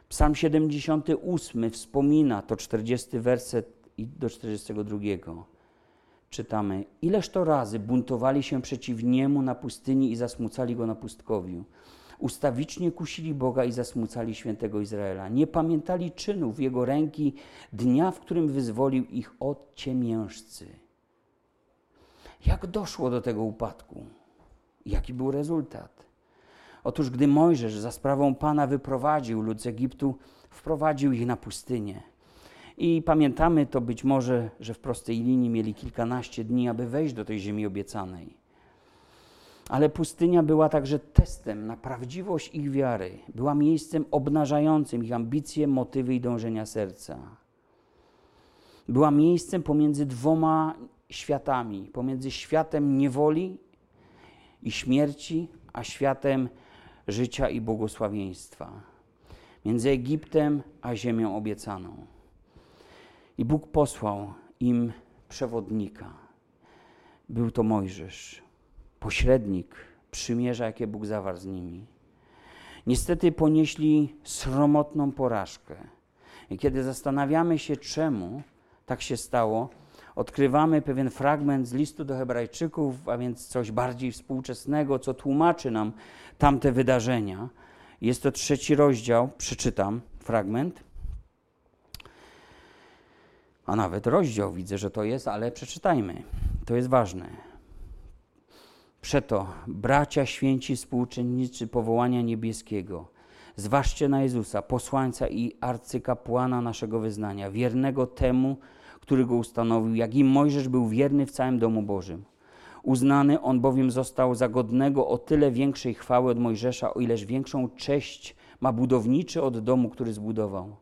Psalm 78 wspomina to 40 werset i do 42. Czytamy: Ileż to razy buntowali się przeciw niemu na pustyni i zasmucali go na pustkowiu. Ustawicznie kusili Boga i zasmucali świętego Izraela. Nie pamiętali czynów jego ręki, dnia, w którym wyzwolił ich od ciemiężcy. Jak doszło do tego upadku? Jaki był rezultat? Otóż gdy Mojżesz za sprawą Pana wyprowadził lud z Egiptu, wprowadził ich na pustynię. I pamiętamy to być może, że w prostej linii mieli kilkanaście dni, aby wejść do tej ziemi obiecanej. Ale pustynia była także testem na prawdziwość ich wiary. Była miejscem obnażającym ich ambicje, motywy i dążenia serca. Była miejscem pomiędzy dwoma światami: pomiędzy światem niewoli i śmierci, a światem życia i błogosławieństwa, między Egiptem a ziemią obiecaną. I Bóg posłał im przewodnika. Był to Mojżesz, pośrednik przymierza, jakie Bóg zawarł z nimi. Niestety ponieśli sromotną porażkę. I kiedy zastanawiamy się, czemu tak się stało, odkrywamy pewien fragment z listu do Hebrajczyków, a więc coś bardziej współczesnego, co tłumaczy nam tamte wydarzenia. Jest to trzeci rozdział, przeczytam fragment. A nawet rozdział widzę, że to jest, ale przeczytajmy. To jest ważne. Przeto, bracia święci współczynnicy powołania niebieskiego, zważcie na Jezusa, posłańca i arcykapłana naszego wyznania, wiernego temu, który go ustanowił, jak i Mojżesz był wierny w całym domu Bożym. Uznany on bowiem został za godnego o tyle większej chwały od Mojżesza, o ileż większą cześć ma budowniczy od domu, który zbudował.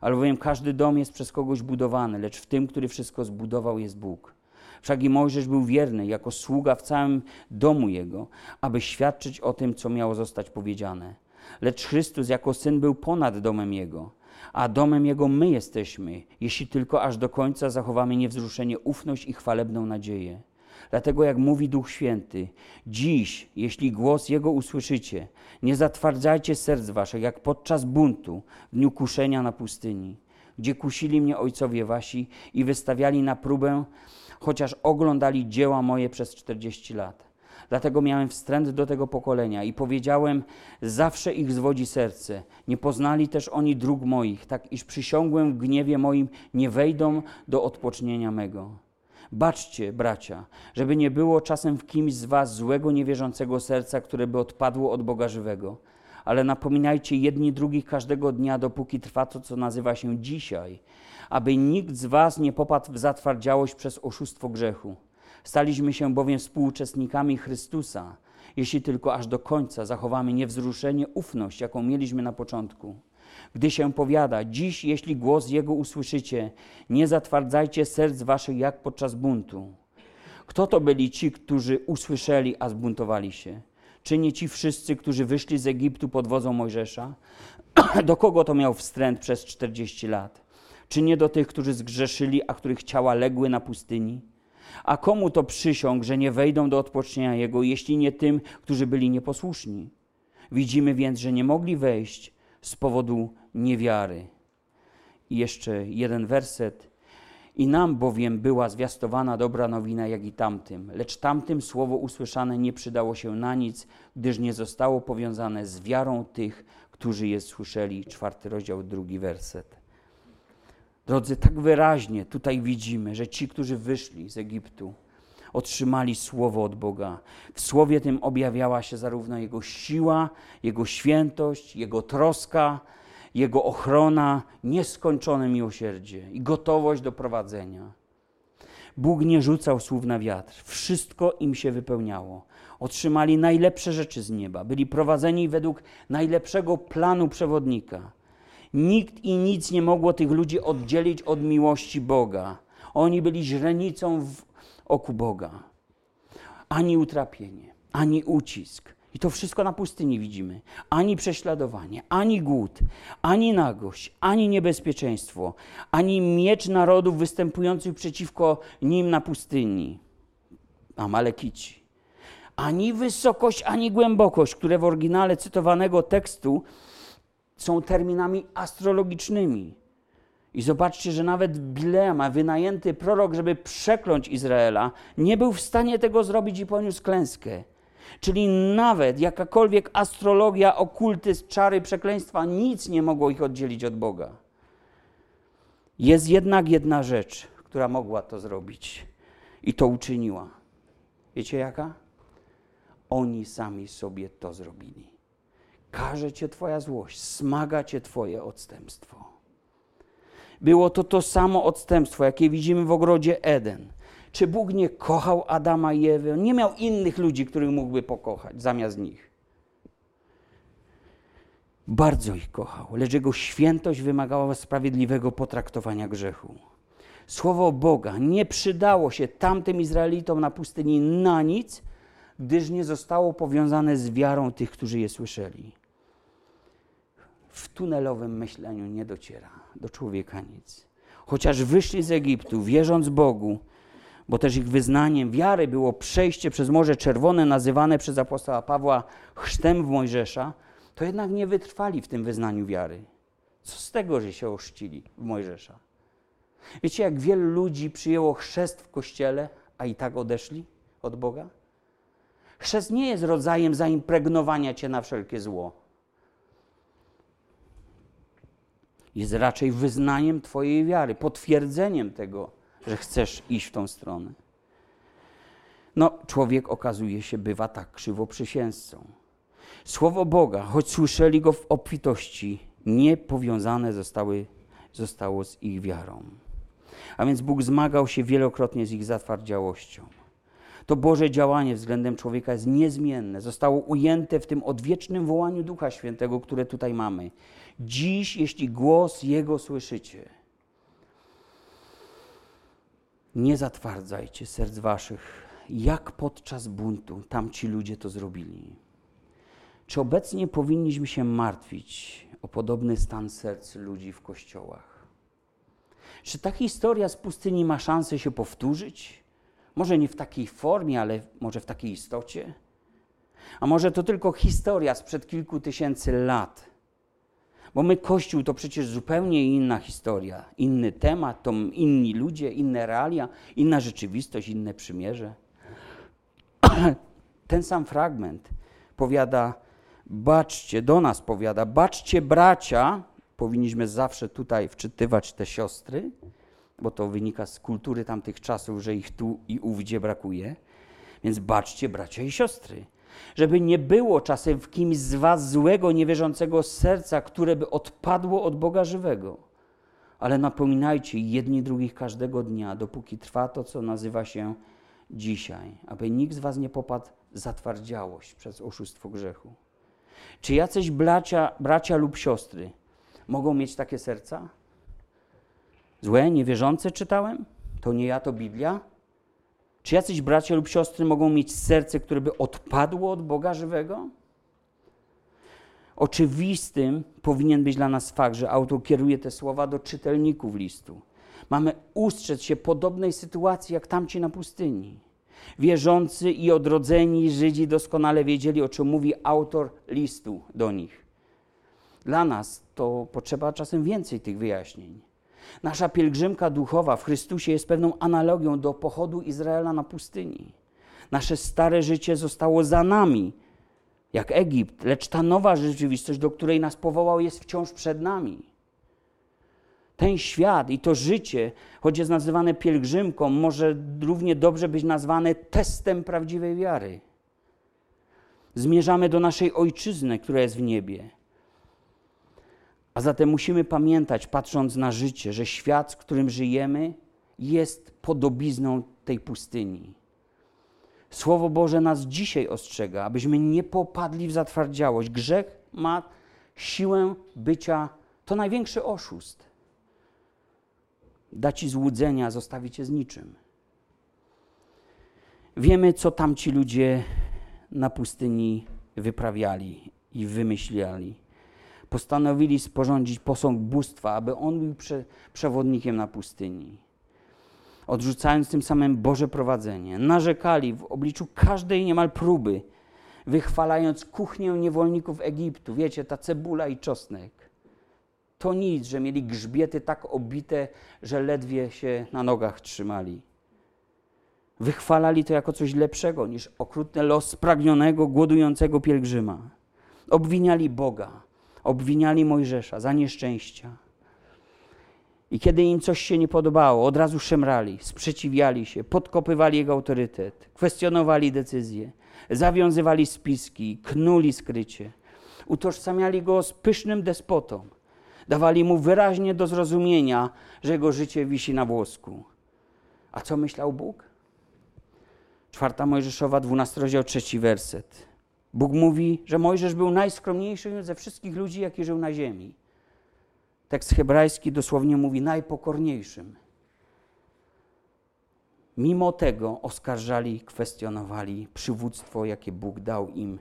Albowiem każdy dom jest przez kogoś budowany, lecz w tym, który wszystko zbudował, jest Bóg. Wszak i Mojżesz był wierny jako sługa w całym domu jego, aby świadczyć o tym, co miało zostać powiedziane. Lecz Chrystus jako syn był ponad domem jego a domem Jego my jesteśmy, jeśli tylko aż do końca zachowamy niewzruszenie ufność i chwalebną nadzieję. Dlatego, jak mówi Duch Święty, dziś, jeśli głos Jego usłyszycie, nie zatwardzajcie serc waszych, jak podczas buntu w dniu kuszenia na pustyni, gdzie kusili mnie ojcowie wasi i wystawiali na próbę, chociaż oglądali dzieła moje przez czterdzieści lat. Dlatego miałem wstręt do tego pokolenia i powiedziałem: Zawsze ich zwodzi serce. Nie poznali też oni dróg moich, tak iż przysiągłem w gniewie moim, nie wejdą do odpocznienia mego. Baczcie, bracia, żeby nie było czasem w kimś z was złego, niewierzącego serca, które by odpadło od Boga żywego. Ale napominajcie jedni drugich każdego dnia, dopóki trwa to, co nazywa się dzisiaj, aby nikt z was nie popadł w zatwardziałość przez oszustwo grzechu Staliśmy się bowiem współuczestnikami Chrystusa, jeśli tylko aż do końca zachowamy niewzruszenie ufność, jaką mieliśmy na początku. Gdy się powiada, dziś jeśli głos Jego usłyszycie, nie zatwardzajcie serc waszych jak podczas buntu. Kto to byli ci, którzy usłyszeli, a zbuntowali się? Czy nie ci wszyscy, którzy wyszli z Egiptu pod wodzą Mojżesza? <clears throat> do kogo to miał wstręt przez 40 lat? Czy nie do tych, którzy zgrzeszyli, a których ciała legły na pustyni? A komu to przysiąg, że nie wejdą do odpocznienia Jego, jeśli nie tym, którzy byli nieposłuszni? Widzimy więc, że nie mogli wejść z powodu niewiary. I jeszcze jeden werset. I nam bowiem była zwiastowana dobra nowina, jak i tamtym. Lecz tamtym słowo usłyszane nie przydało się na nic, gdyż nie zostało powiązane z wiarą tych, którzy je słyszeli. Czwarty rozdział, drugi werset. Drodzy, tak wyraźnie tutaj widzimy, że ci, którzy wyszli z Egiptu, otrzymali słowo od Boga. W słowie tym objawiała się zarówno Jego siła, Jego świętość, Jego troska, Jego ochrona, nieskończone miłosierdzie i gotowość do prowadzenia. Bóg nie rzucał słów na wiatr, wszystko im się wypełniało. Otrzymali najlepsze rzeczy z nieba, byli prowadzeni według najlepszego planu przewodnika. Nikt i nic nie mogło tych ludzi oddzielić od miłości Boga. Oni byli źrenicą w oku Boga. Ani utrapienie, ani ucisk. I to wszystko na pustyni widzimy. Ani prześladowanie, ani głód, ani nagość, ani niebezpieczeństwo, ani miecz narodów występujących przeciwko nim na pustyni. Amalekici. Ani wysokość, ani głębokość, które w oryginale cytowanego tekstu są terminami astrologicznymi. I zobaczcie, że nawet Bilema, wynajęty prorok, żeby przekląć Izraela, nie był w stanie tego zrobić i poniósł klęskę. Czyli nawet jakakolwiek astrologia, okultyzm, czary, przekleństwa, nic nie mogło ich oddzielić od Boga. Jest jednak jedna rzecz, która mogła to zrobić i to uczyniła. Wiecie jaka? Oni sami sobie to zrobili. Każe cię Twoja złość, smaga cię Twoje odstępstwo. Było to to samo odstępstwo, jakie widzimy w ogrodzie Eden. Czy Bóg nie kochał Adama i? On nie miał innych ludzi, których mógłby pokochać zamiast nich. Bardzo ich kochał, lecz jego świętość wymagała sprawiedliwego potraktowania grzechu. Słowo Boga nie przydało się tamtym Izraelitom na pustyni na nic, gdyż nie zostało powiązane z wiarą tych, którzy je słyszeli w tunelowym myśleniu nie dociera do człowieka nic. Chociaż wyszli z Egiptu, wierząc Bogu, bo też ich wyznaniem wiary było przejście przez Morze Czerwone, nazywane przez apostoła Pawła chrztem w Mojżesza, to jednak nie wytrwali w tym wyznaniu wiary. Co z tego, że się oszcili w Mojżesza? Wiecie, jak wielu ludzi przyjęło chrzest w kościele, a i tak odeszli od Boga? Chrzest nie jest rodzajem zaimpregnowania cię na wszelkie zło. Jest raczej wyznaniem Twojej wiary, potwierdzeniem tego, że chcesz iść w tą stronę. No, człowiek okazuje się, bywa tak krzywoprzysięzcą. Słowo Boga, choć słyszeli go w obfitości, nie powiązane zostały, zostało z ich wiarą. A więc Bóg zmagał się wielokrotnie z ich zatwardziałością. To Boże działanie względem człowieka jest niezmienne. Zostało ujęte w tym odwiecznym wołaniu Ducha Świętego, które tutaj mamy. Dziś, jeśli głos Jego słyszycie, nie zatwardzajcie serc waszych, jak podczas buntu tamci ludzie to zrobili. Czy obecnie powinniśmy się martwić o podobny stan serc ludzi w kościołach? Czy ta historia z pustyni ma szansę się powtórzyć? Może nie w takiej formie, ale może w takiej istocie? A może to tylko historia sprzed kilku tysięcy lat? Bo my, Kościół, to przecież zupełnie inna historia, inny temat, to inni ludzie, inne realia, inna rzeczywistość, inne przymierze. <clears throat> Ten sam fragment powiada, baczcie, do nas powiada, baczcie bracia, powinniśmy zawsze tutaj wczytywać te siostry, bo to wynika z kultury tamtych czasów, że ich tu i ówdzie brakuje. Więc baczcie, bracia i siostry, żeby nie było czasem w kimś z was złego, niewierzącego serca, które by odpadło od Boga żywego. Ale napominajcie jedni drugich każdego dnia, dopóki trwa to, co nazywa się dzisiaj, aby nikt z was nie popadł zatwardziałość przez oszustwo grzechu. Czy jacyś bracia, bracia lub siostry mogą mieć takie serca? Złe, niewierzące czytałem? To nie ja, to Biblia? Czy jacyś bracia lub siostry mogą mieć serce, które by odpadło od Boga żywego? Oczywistym powinien być dla nas fakt, że autor kieruje te słowa do czytelników listu. Mamy ustrzec się podobnej sytuacji jak tamci na pustyni. Wierzący i odrodzeni Żydzi doskonale wiedzieli, o czym mówi autor listu do nich. Dla nas to potrzeba czasem więcej tych wyjaśnień. Nasza pielgrzymka duchowa w Chrystusie jest pewną analogią do pochodu Izraela na pustyni. Nasze stare życie zostało za nami, jak Egipt, lecz ta nowa rzeczywistość, do której nas powołał, jest wciąż przed nami. Ten świat i to życie, choć jest nazywane pielgrzymką, może równie dobrze być nazwane testem prawdziwej wiary. Zmierzamy do naszej ojczyzny, która jest w niebie. A zatem musimy pamiętać, patrząc na życie, że świat, w którym żyjemy, jest podobizną tej pustyni. Słowo Boże nas dzisiaj ostrzega, abyśmy nie popadli w zatwardziałość. Grzech ma siłę bycia, to największy oszust. Da ci złudzenia, zostawi cię z niczym. Wiemy, co tamci ludzie na pustyni wyprawiali i wymyślali postanowili sporządzić posąg bóstwa, aby on był prze, przewodnikiem na pustyni. Odrzucając tym samym Boże prowadzenie, narzekali w obliczu każdej niemal próby, wychwalając kuchnię niewolników Egiptu. Wiecie, ta cebula i czosnek. To nic, że mieli grzbiety tak obite, że ledwie się na nogach trzymali. Wychwalali to jako coś lepszego niż okrutny los spragnionego, głodującego pielgrzyma. Obwiniali Boga, obwiniali Mojżesza za nieszczęścia. I kiedy im coś się nie podobało, od razu szemrali, sprzeciwiali się, podkopywali jego autorytet, kwestionowali decyzje, zawiązywali spiski, knuli skrycie, utożsamiali go z pysznym despotą, dawali mu wyraźnie do zrozumienia, że jego życie wisi na włosku. A co myślał Bóg? Czwarta Mojżeszowa, 12 rozdział, trzeci werset. Bóg mówi, że Mojżesz był najskromniejszy ze wszystkich ludzi, jaki żył na ziemi. Tekst hebrajski dosłownie mówi najpokorniejszym. Mimo tego oskarżali, kwestionowali przywództwo, jakie Bóg dał im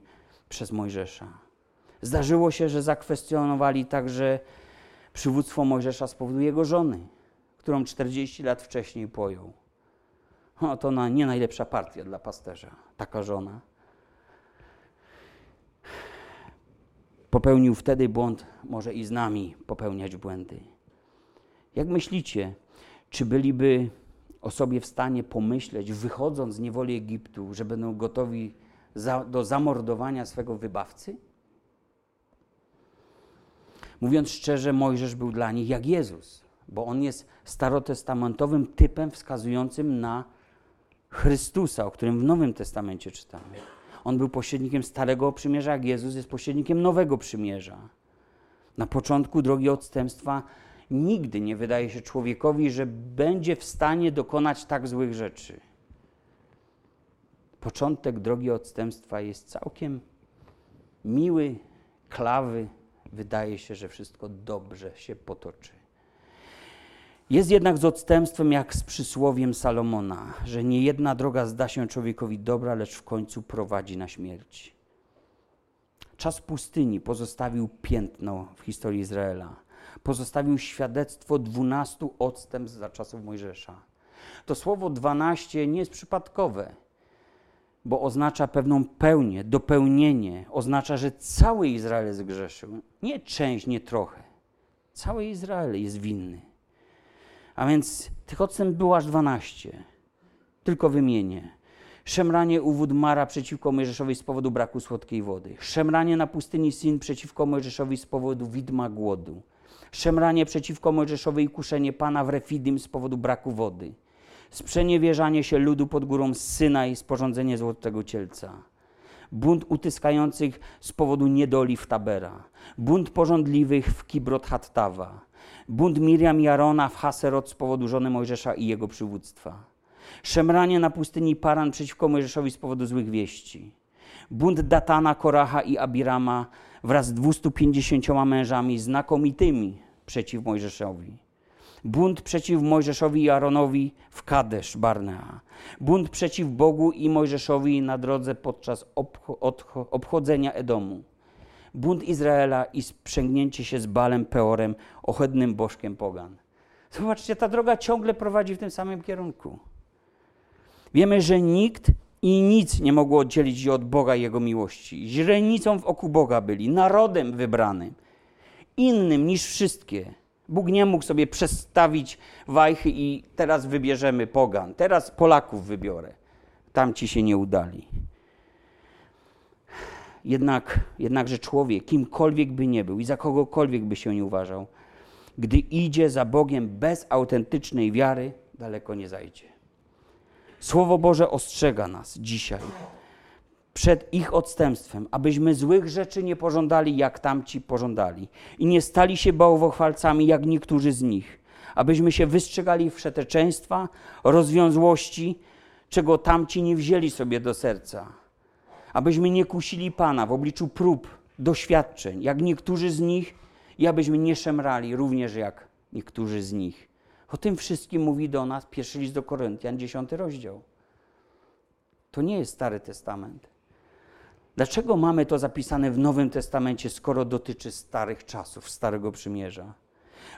przez Mojżesza. Zdarzyło się, że zakwestionowali także przywództwo Mojżesza z powodu jego żony, którą 40 lat wcześniej pojął. To na, nie najlepsza partia dla pasterza, taka żona. Popełnił wtedy błąd, może i z nami popełniać błędy. Jak myślicie, czy byliby o sobie w stanie pomyśleć, wychodząc z niewoli Egiptu, że będą gotowi za, do zamordowania swego wybawcy? Mówiąc szczerze, Mojżesz był dla nich jak Jezus, bo on jest starotestamentowym typem wskazującym na Chrystusa, o którym w Nowym Testamencie czytamy. On był pośrednikiem Starego Przymierza, jak Jezus jest pośrednikiem Nowego Przymierza. Na początku drogi odstępstwa nigdy nie wydaje się człowiekowi, że będzie w stanie dokonać tak złych rzeczy. Początek drogi odstępstwa jest całkiem miły, klawy. Wydaje się, że wszystko dobrze się potoczy. Jest jednak z odstępstwem jak z przysłowiem Salomona, że nie jedna droga zda się człowiekowi dobra, lecz w końcu prowadzi na śmierć. Czas pustyni pozostawił piętno w historii Izraela. Pozostawił świadectwo dwunastu odstępstw za czasów Mojżesza. To słowo dwanaście nie jest przypadkowe, bo oznacza pewną pełnię, dopełnienie. Oznacza, że cały Izrael zgrzeszył. Nie część, nie trochę. Cały Izrael jest winny. A więc tych odstępstw było aż 12. Tylko wymienię. Szemranie u wód Mara przeciwko Mojżeszowi z powodu braku słodkiej wody. Szemranie na pustyni Sin przeciwko Mojżeszowi z powodu widma głodu. Szemranie przeciwko Mojżeszowi i kuszenie Pana w Refidim z powodu braku wody. Sprzeniewierzanie się ludu pod górą Syna i sporządzenie złotego cielca. Bunt utyskających z powodu niedoli w Tabera. Bunt porządliwych w Kibrot Hattawa bunt Miriam i Arona w Haserot z powodu żony Mojżesza i jego przywództwa. Szemranie na pustyni Paran przeciwko Mojżeszowi z powodu złych wieści. Bunt Datana, Koracha i Abirama wraz z 250 mężami znakomitymi przeciw Mojżeszowi. Bunt przeciw Mojżeszowi i Aaronowi w Kadesz Barnea. Bunt przeciw Bogu i Mojżeszowi na drodze podczas obchodzenia Edomu. Bunt Izraela i sprzęgnięcie się z Balem Peorem, ohydnym bożkiem pogan. Zobaczcie, ta droga ciągle prowadzi w tym samym kierunku. Wiemy, że nikt i nic nie mogło oddzielić je od Boga i Jego miłości. Źrenicą w oku Boga byli, narodem wybranym, innym niż wszystkie. Bóg nie mógł sobie przestawić wajchy i teraz wybierzemy pogan, teraz Polaków wybiorę. Tamci się nie udali. Jednak, jednakże człowiek, kimkolwiek by nie był i za kogokolwiek by się nie uważał, gdy idzie za Bogiem bez autentycznej wiary, daleko nie zajdzie. Słowo Boże ostrzega nas dzisiaj przed ich odstępstwem, abyśmy złych rzeczy nie pożądali, jak tamci pożądali, i nie stali się bałwochwalcami, jak niektórzy z nich, abyśmy się wystrzegali wszeteczeństwa, rozwiązłości, czego tamci nie wzięli sobie do serca, abyśmy nie kusili Pana w obliczu prób, doświadczeń, jak niektórzy z nich, i abyśmy nie szemrali również jak niektórzy z nich. O tym wszystkim mówi do nas pierwszy list do Koryntian, dziesiąty rozdział. To nie jest Stary Testament. Dlaczego mamy to zapisane w Nowym Testamencie, skoro dotyczy starych czasów, Starego Przymierza?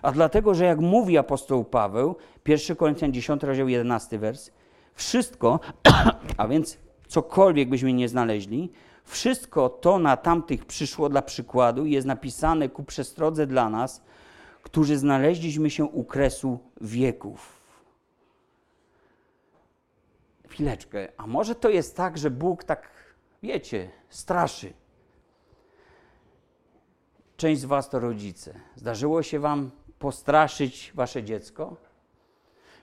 A dlatego, że jak mówi apostoł Paweł, 1 Koryntian 10, rozdział 11 wers, wszystko, <clears throat> a więc cokolwiek byśmy nie znaleźli, wszystko to na tamtych przyszło dla przykładu i jest napisane ku przestrodze dla nas, którzy znaleźliśmy się u kresu wieków. Chwileczkę, a może to jest tak, że Bóg tak, wiecie, straszy? Część z Was to rodzice. Zdarzyło się Wam postraszyć Wasze dziecko?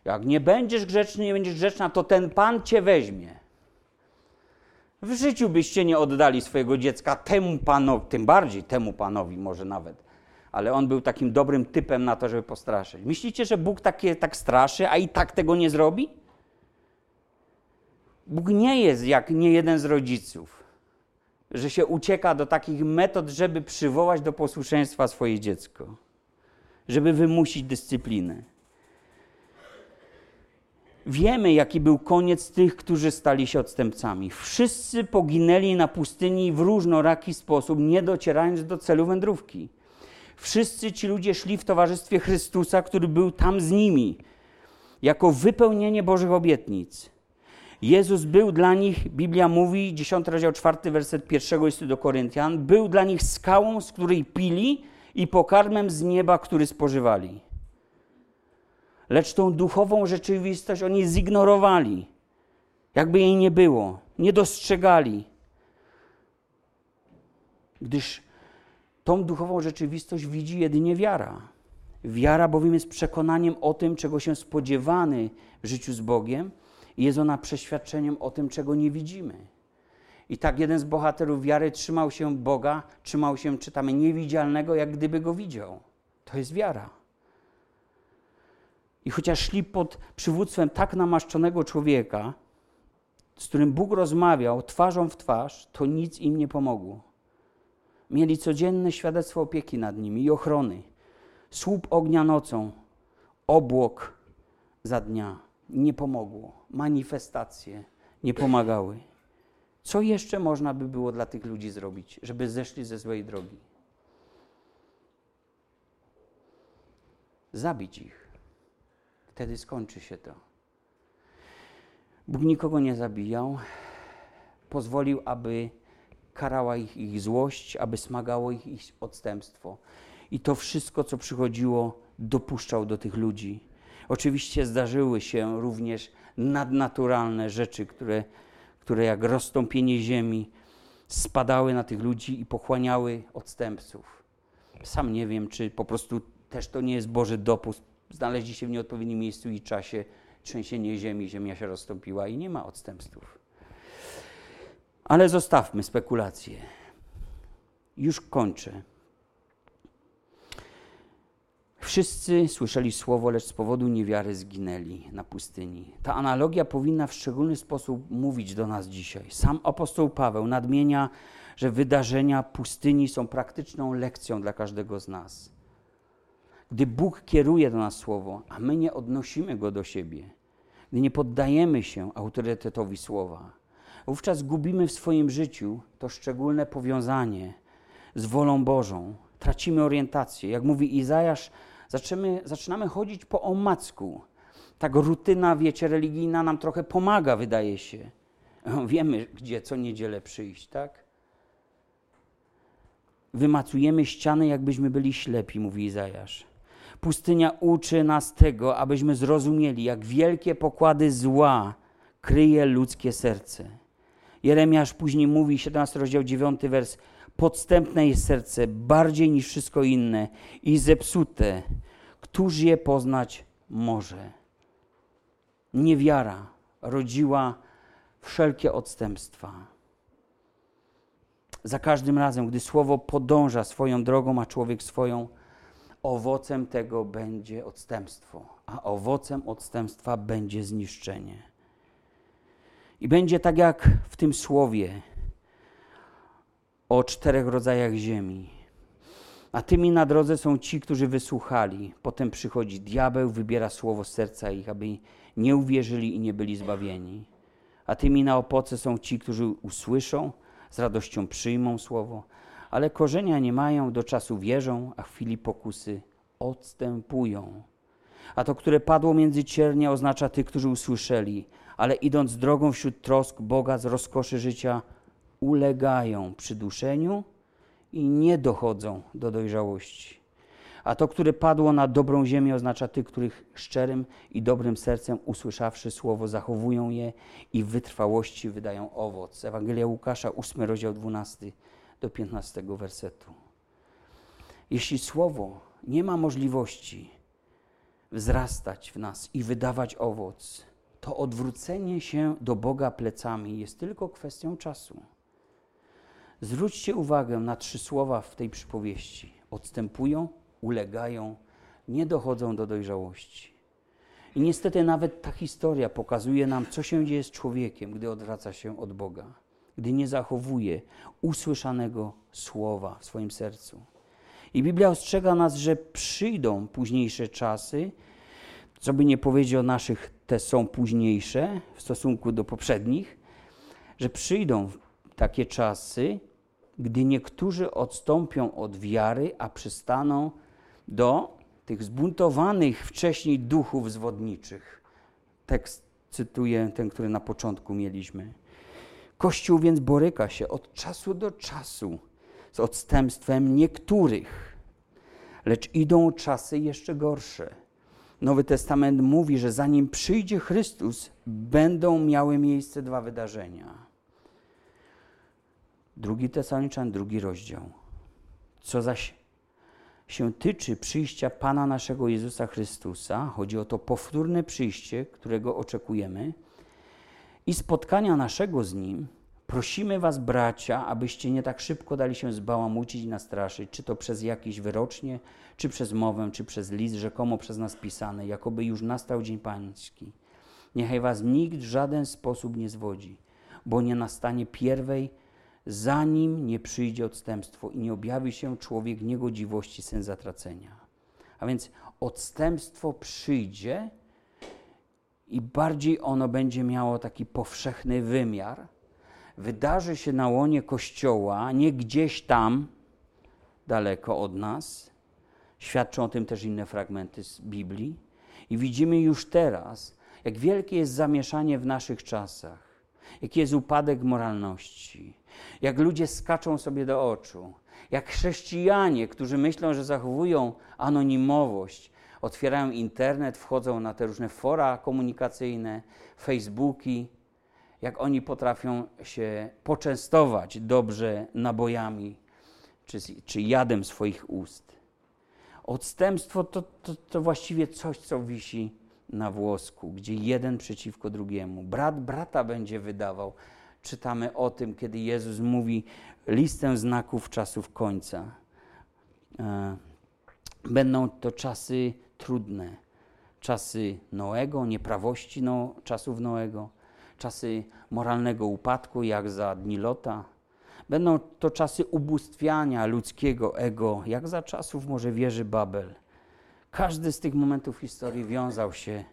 Jak nie będziesz grzeczny, nie będziesz grzeczna, to ten Pan Cię weźmie. W życiu byście nie oddali swojego dziecka temu panowi, tym bardziej temu panowi może nawet. Ale on był takim dobrym typem na to, żeby postraszyć. Myślicie, że Bóg takie, tak straszy, a i tak tego nie zrobi? Bóg nie jest jak nie jeden z rodziców, że się ucieka do takich metod, żeby przywołać do posłuszeństwa swoje dziecko, żeby wymusić dyscyplinę. Wiemy, jaki był koniec tych, którzy stali się odstępcami. Wszyscy poginęli na pustyni w różnoraki sposób, nie docierając do celu wędrówki. Wszyscy ci ludzie szli w towarzystwie Chrystusa, który był tam z nimi, jako wypełnienie Bożych obietnic. Jezus był dla nich, Biblia mówi, 10 rozdział 4, werset 1 listu do Koryntian, był dla nich skałą, z której pili i pokarmem z nieba, który spożywali lecz tą duchową rzeczywistość oni zignorowali, jakby jej nie było, nie dostrzegali. Gdyż tą duchową rzeczywistość widzi jedynie wiara. Wiara bowiem jest przekonaniem o tym, czego się spodziewany w życiu z Bogiem, i jest ona przeświadczeniem o tym, czego nie widzimy. I tak jeden z bohaterów wiary trzymał się Boga, trzymał się, czytamy, niewidzialnego, jak gdyby go widział. To jest wiara. I chociaż szli pod przywództwem tak namaszczonego człowieka, z którym Bóg rozmawiał twarzą w twarz, to nic im nie pomogło. Mieli codzienne świadectwo opieki nad nimi i ochrony. Słup ognia nocą, obłok za dnia. Nie pomogło. Manifestacje nie pomagały. Co jeszcze można by było dla tych ludzi zrobić, żeby zeszli ze złej drogi? Zabić ich. Wtedy skończy się to. Bóg nikogo nie zabijał. Pozwolił, aby karała ich ich złość, aby smagało ich ich odstępstwo. I to wszystko, co przychodziło, dopuszczał do tych ludzi. Oczywiście zdarzyły się również nadnaturalne rzeczy, które, które jak rozstąpienie ziemi spadały na tych ludzi i pochłaniały odstępców. Sam nie wiem, czy po prostu też to nie jest Boży dopust, znaleźli się w nieodpowiednim miejscu i czasie, trzęsienie ziemi, ziemia się rozstąpiła i nie ma odstępstw. Ale zostawmy spekulacje. Już kończę. Wszyscy słyszeli słowo, lecz z powodu niewiary zginęli na pustyni. Ta analogia powinna w szczególny sposób mówić do nas dzisiaj. Sam apostoł Paweł nadmienia, że wydarzenia pustyni są praktyczną lekcją dla każdego z nas. Gdy Bóg kieruje do nas słowo, a my nie odnosimy go do siebie, gdy nie poddajemy się autorytetowi słowa, wówczas gubimy w swoim życiu to szczególne powiązanie z wolą Bożą. Tracimy orientację. Jak mówi Izajasz, zaczynamy, zaczynamy chodzić po omacku. Tak rutyna, wiecie, religijna nam trochę pomaga, wydaje się. <laughs> Wiemy, gdzie co niedzielę przyjść, tak? Wymacujemy ściany, jakbyśmy byli ślepi, mówi Izajasz. Pustynia uczy nas tego, abyśmy zrozumieli, jak wielkie pokłady zła kryje ludzkie serce. Jeremiasz później mówi, 17 rozdział 9 wers, podstępne jest serce bardziej niż wszystko inne i zepsute. Któż je poznać może? Niewiara rodziła wszelkie odstępstwa. Za każdym razem, gdy słowo podąża swoją drogą, a człowiek swoją, owocem tego będzie odstępstwo, a owocem odstępstwa będzie zniszczenie. I będzie tak jak w tym słowie o czterech rodzajach ziemi. A tymi na drodze są ci, którzy wysłuchali. Potem przychodzi diabeł, wybiera słowo z serca ich, aby nie uwierzyli i nie byli zbawieni. A tymi na opoce są ci, którzy usłyszą, z radością przyjmą słowo, ale korzenia nie mają, do czasu wierzą, a w chwili pokusy odstępują. A to, które padło między ciernie, oznacza tych, którzy usłyszeli, ale idąc drogą wśród trosk, bogactw, rozkoszy życia, ulegają przyduszeniu i nie dochodzą do dojrzałości. A to, które padło na dobrą ziemię, oznacza tych, których szczerym i dobrym sercem usłyszawszy słowo, zachowują je i w wytrwałości wydają owoc. Ewangelia Łukasza, 8 rozdział 12 do 15 wersetu. Jeśli słowo nie ma możliwości wzrastać w nas i wydawać owoc, to odwrócenie się do Boga plecami jest tylko kwestią czasu. Zwróćcie uwagę na trzy słowa w tej przypowieści. Odstępują, ulegają, nie dochodzą do dojrzałości. I niestety nawet ta historia pokazuje nam, co się dzieje z człowiekiem, gdy odwraca się od Boga, gdy nie zachowuje usłyszanego słowa w swoim sercu. I Biblia ostrzega nas, że przyjdą późniejsze czasy, co by nie powiedzieć o naszych, te są późniejsze w stosunku do poprzednich, że przyjdą takie czasy, gdy niektórzy odstąpią od wiary, a przystaną do tych zbuntowanych wcześniej duchów zwodniczych. Tekst cytuję ten, który na początku mieliśmy. Kościół więc boryka się od czasu do czasu z odstępstwem niektórych, lecz idą czasy jeszcze gorsze. Nowy Testament mówi, że zanim przyjdzie Chrystus, będą miały miejsce dwa wydarzenia. Drugi Tesaloniczan, drugi rozdział. Co zaś się tyczy przyjścia Pana naszego Jezusa Chrystusa, chodzi o to powtórne przyjście, którego oczekujemy, i spotkania naszego z Nim, prosimy Was, bracia, abyście nie tak szybko dali się zbałamucić i nastraszyć, czy to przez jakieś wyrocznie, czy przez mowę, czy przez list rzekomo przez nas pisany, jakoby już nastał Dzień Pański. Niechaj Was nikt w żaden sposób nie zwodzi, bo nie nastanie pierwej zanim nie przyjdzie odstępstwo i nie objawi się człowiek niegodziwości, syn zatracenia. A więc odstępstwo przyjdzie i bardziej ono będzie miało taki powszechny wymiar. Wydarzy się na łonie Kościoła, nie gdzieś tam, daleko od nas. Świadczą o tym też inne fragmenty z Biblii. I widzimy już teraz, jak wielkie jest zamieszanie w naszych czasach, jaki jest upadek moralności, jak ludzie skaczą sobie do oczu, jak chrześcijanie, którzy myślą, że zachowują anonimowość, otwierają internet, wchodzą na te różne fora komunikacyjne, Facebooki, jak oni potrafią się poczęstować dobrze nabojami czy, czy jadem swoich ust. Odstępstwo to, to, to właściwie coś, co wisi na włosku, gdzie jeden przeciwko drugiemu. Brat brata będzie wydawał czytamy o tym, kiedy Jezus mówi listę znaków czasów końca. E, Będą to czasy trudne, czasy Noego, nieprawości no, czasów Noego, czasy moralnego upadku, jak za dni Lota. Będą to czasy ubóstwiania ludzkiego ego, jak za czasów może wieży Babel. Każdy z tych momentów historii wiązał się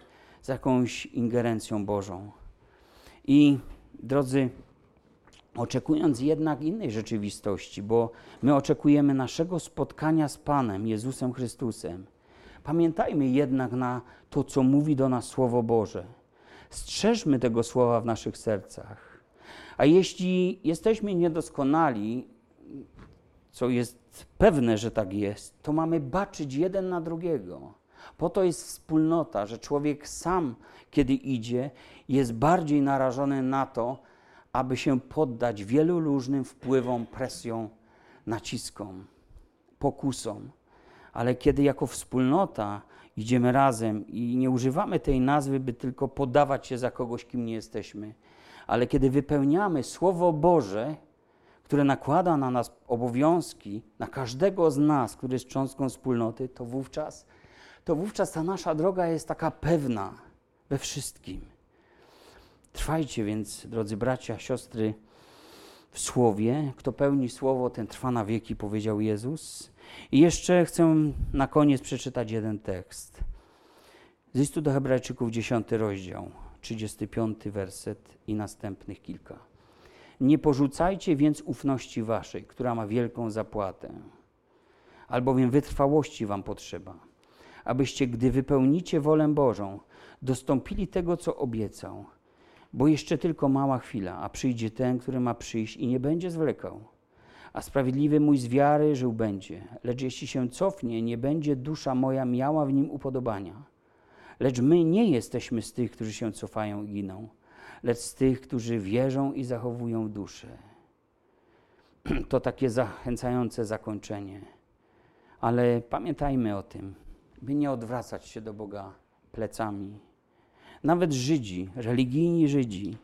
z jakąś ingerencją Bożą. I drodzy, oczekując jednak innej rzeczywistości, bo my oczekujemy naszego spotkania z Panem Jezusem Chrystusem. Pamiętajmy jednak na to, co mówi do nas Słowo Boże. Strzeżmy tego słowa w naszych sercach. A jeśli jesteśmy niedoskonali, co jest pewne, że tak jest, to mamy baczyć jeden na drugiego. Po to jest wspólnota, że człowiek sam, kiedy idzie, jest bardziej narażony na to, aby się poddać wielu różnym wpływom, presjom, naciskom, pokusom. Ale kiedy jako wspólnota idziemy razem i nie używamy tej nazwy, by tylko podawać się za kogoś, kim nie jesteśmy, ale kiedy wypełniamy Słowo Boże, które nakłada na nas obowiązki, na każdego z nas, który jest cząstką wspólnoty, to wówczas, to wówczas ta nasza droga jest taka pewna we wszystkim. Trwajcie więc, drodzy bracia, siostry, w słowie. Kto pełni słowo, ten trwa na wieki, powiedział Jezus. I jeszcze chcę na koniec przeczytać jeden tekst. Z listu do Hebrajczyków, 10 rozdział, 35 werset i następnych kilka. Nie porzucajcie więc ufności waszej, która ma wielką zapłatę, albowiem wytrwałości wam potrzeba, abyście, gdy wypełnicie wolę Bożą, dostąpili tego, co obiecał – bo jeszcze tylko mała chwila, a przyjdzie ten, który ma przyjść i nie będzie zwlekał. A sprawiedliwy mój z wiary żył będzie, lecz jeśli się cofnie, nie będzie dusza moja miała w nim upodobania. Lecz my nie jesteśmy z tych, którzy się cofają i giną, lecz z tych, którzy wierzą i zachowują duszę. <clears throat> To takie zachęcające zakończenie. Ale pamiętajmy o tym, by nie odwracać się do Boga plecami nawet Żydzi, religijni Żydzi,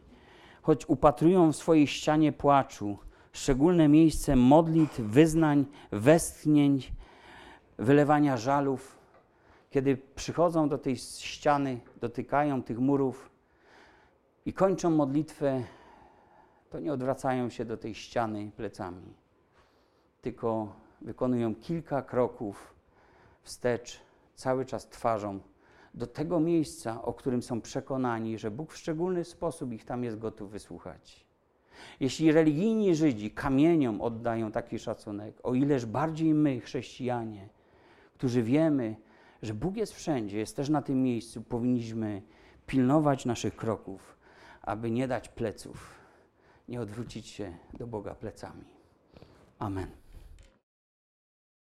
choć upatrują w swojej ścianie płaczu szczególne miejsce modlitw, wyznań, westchnień, wylewania żalów, kiedy przychodzą do tej ściany, dotykają tych murów i kończą modlitwę, to nie odwracają się do tej ściany plecami, tylko wykonują kilka kroków wstecz, cały czas twarzą do tego miejsca, o którym są przekonani, że Bóg w szczególny sposób ich tam jest gotów wysłuchać. Jeśli religijni Żydzi kamieniom oddają taki szacunek, o ileż bardziej my, chrześcijanie, którzy wiemy, że Bóg jest wszędzie, jest też na tym miejscu, powinniśmy pilnować naszych kroków, aby nie dać pleców, nie odwrócić się do Boga plecami. Amen.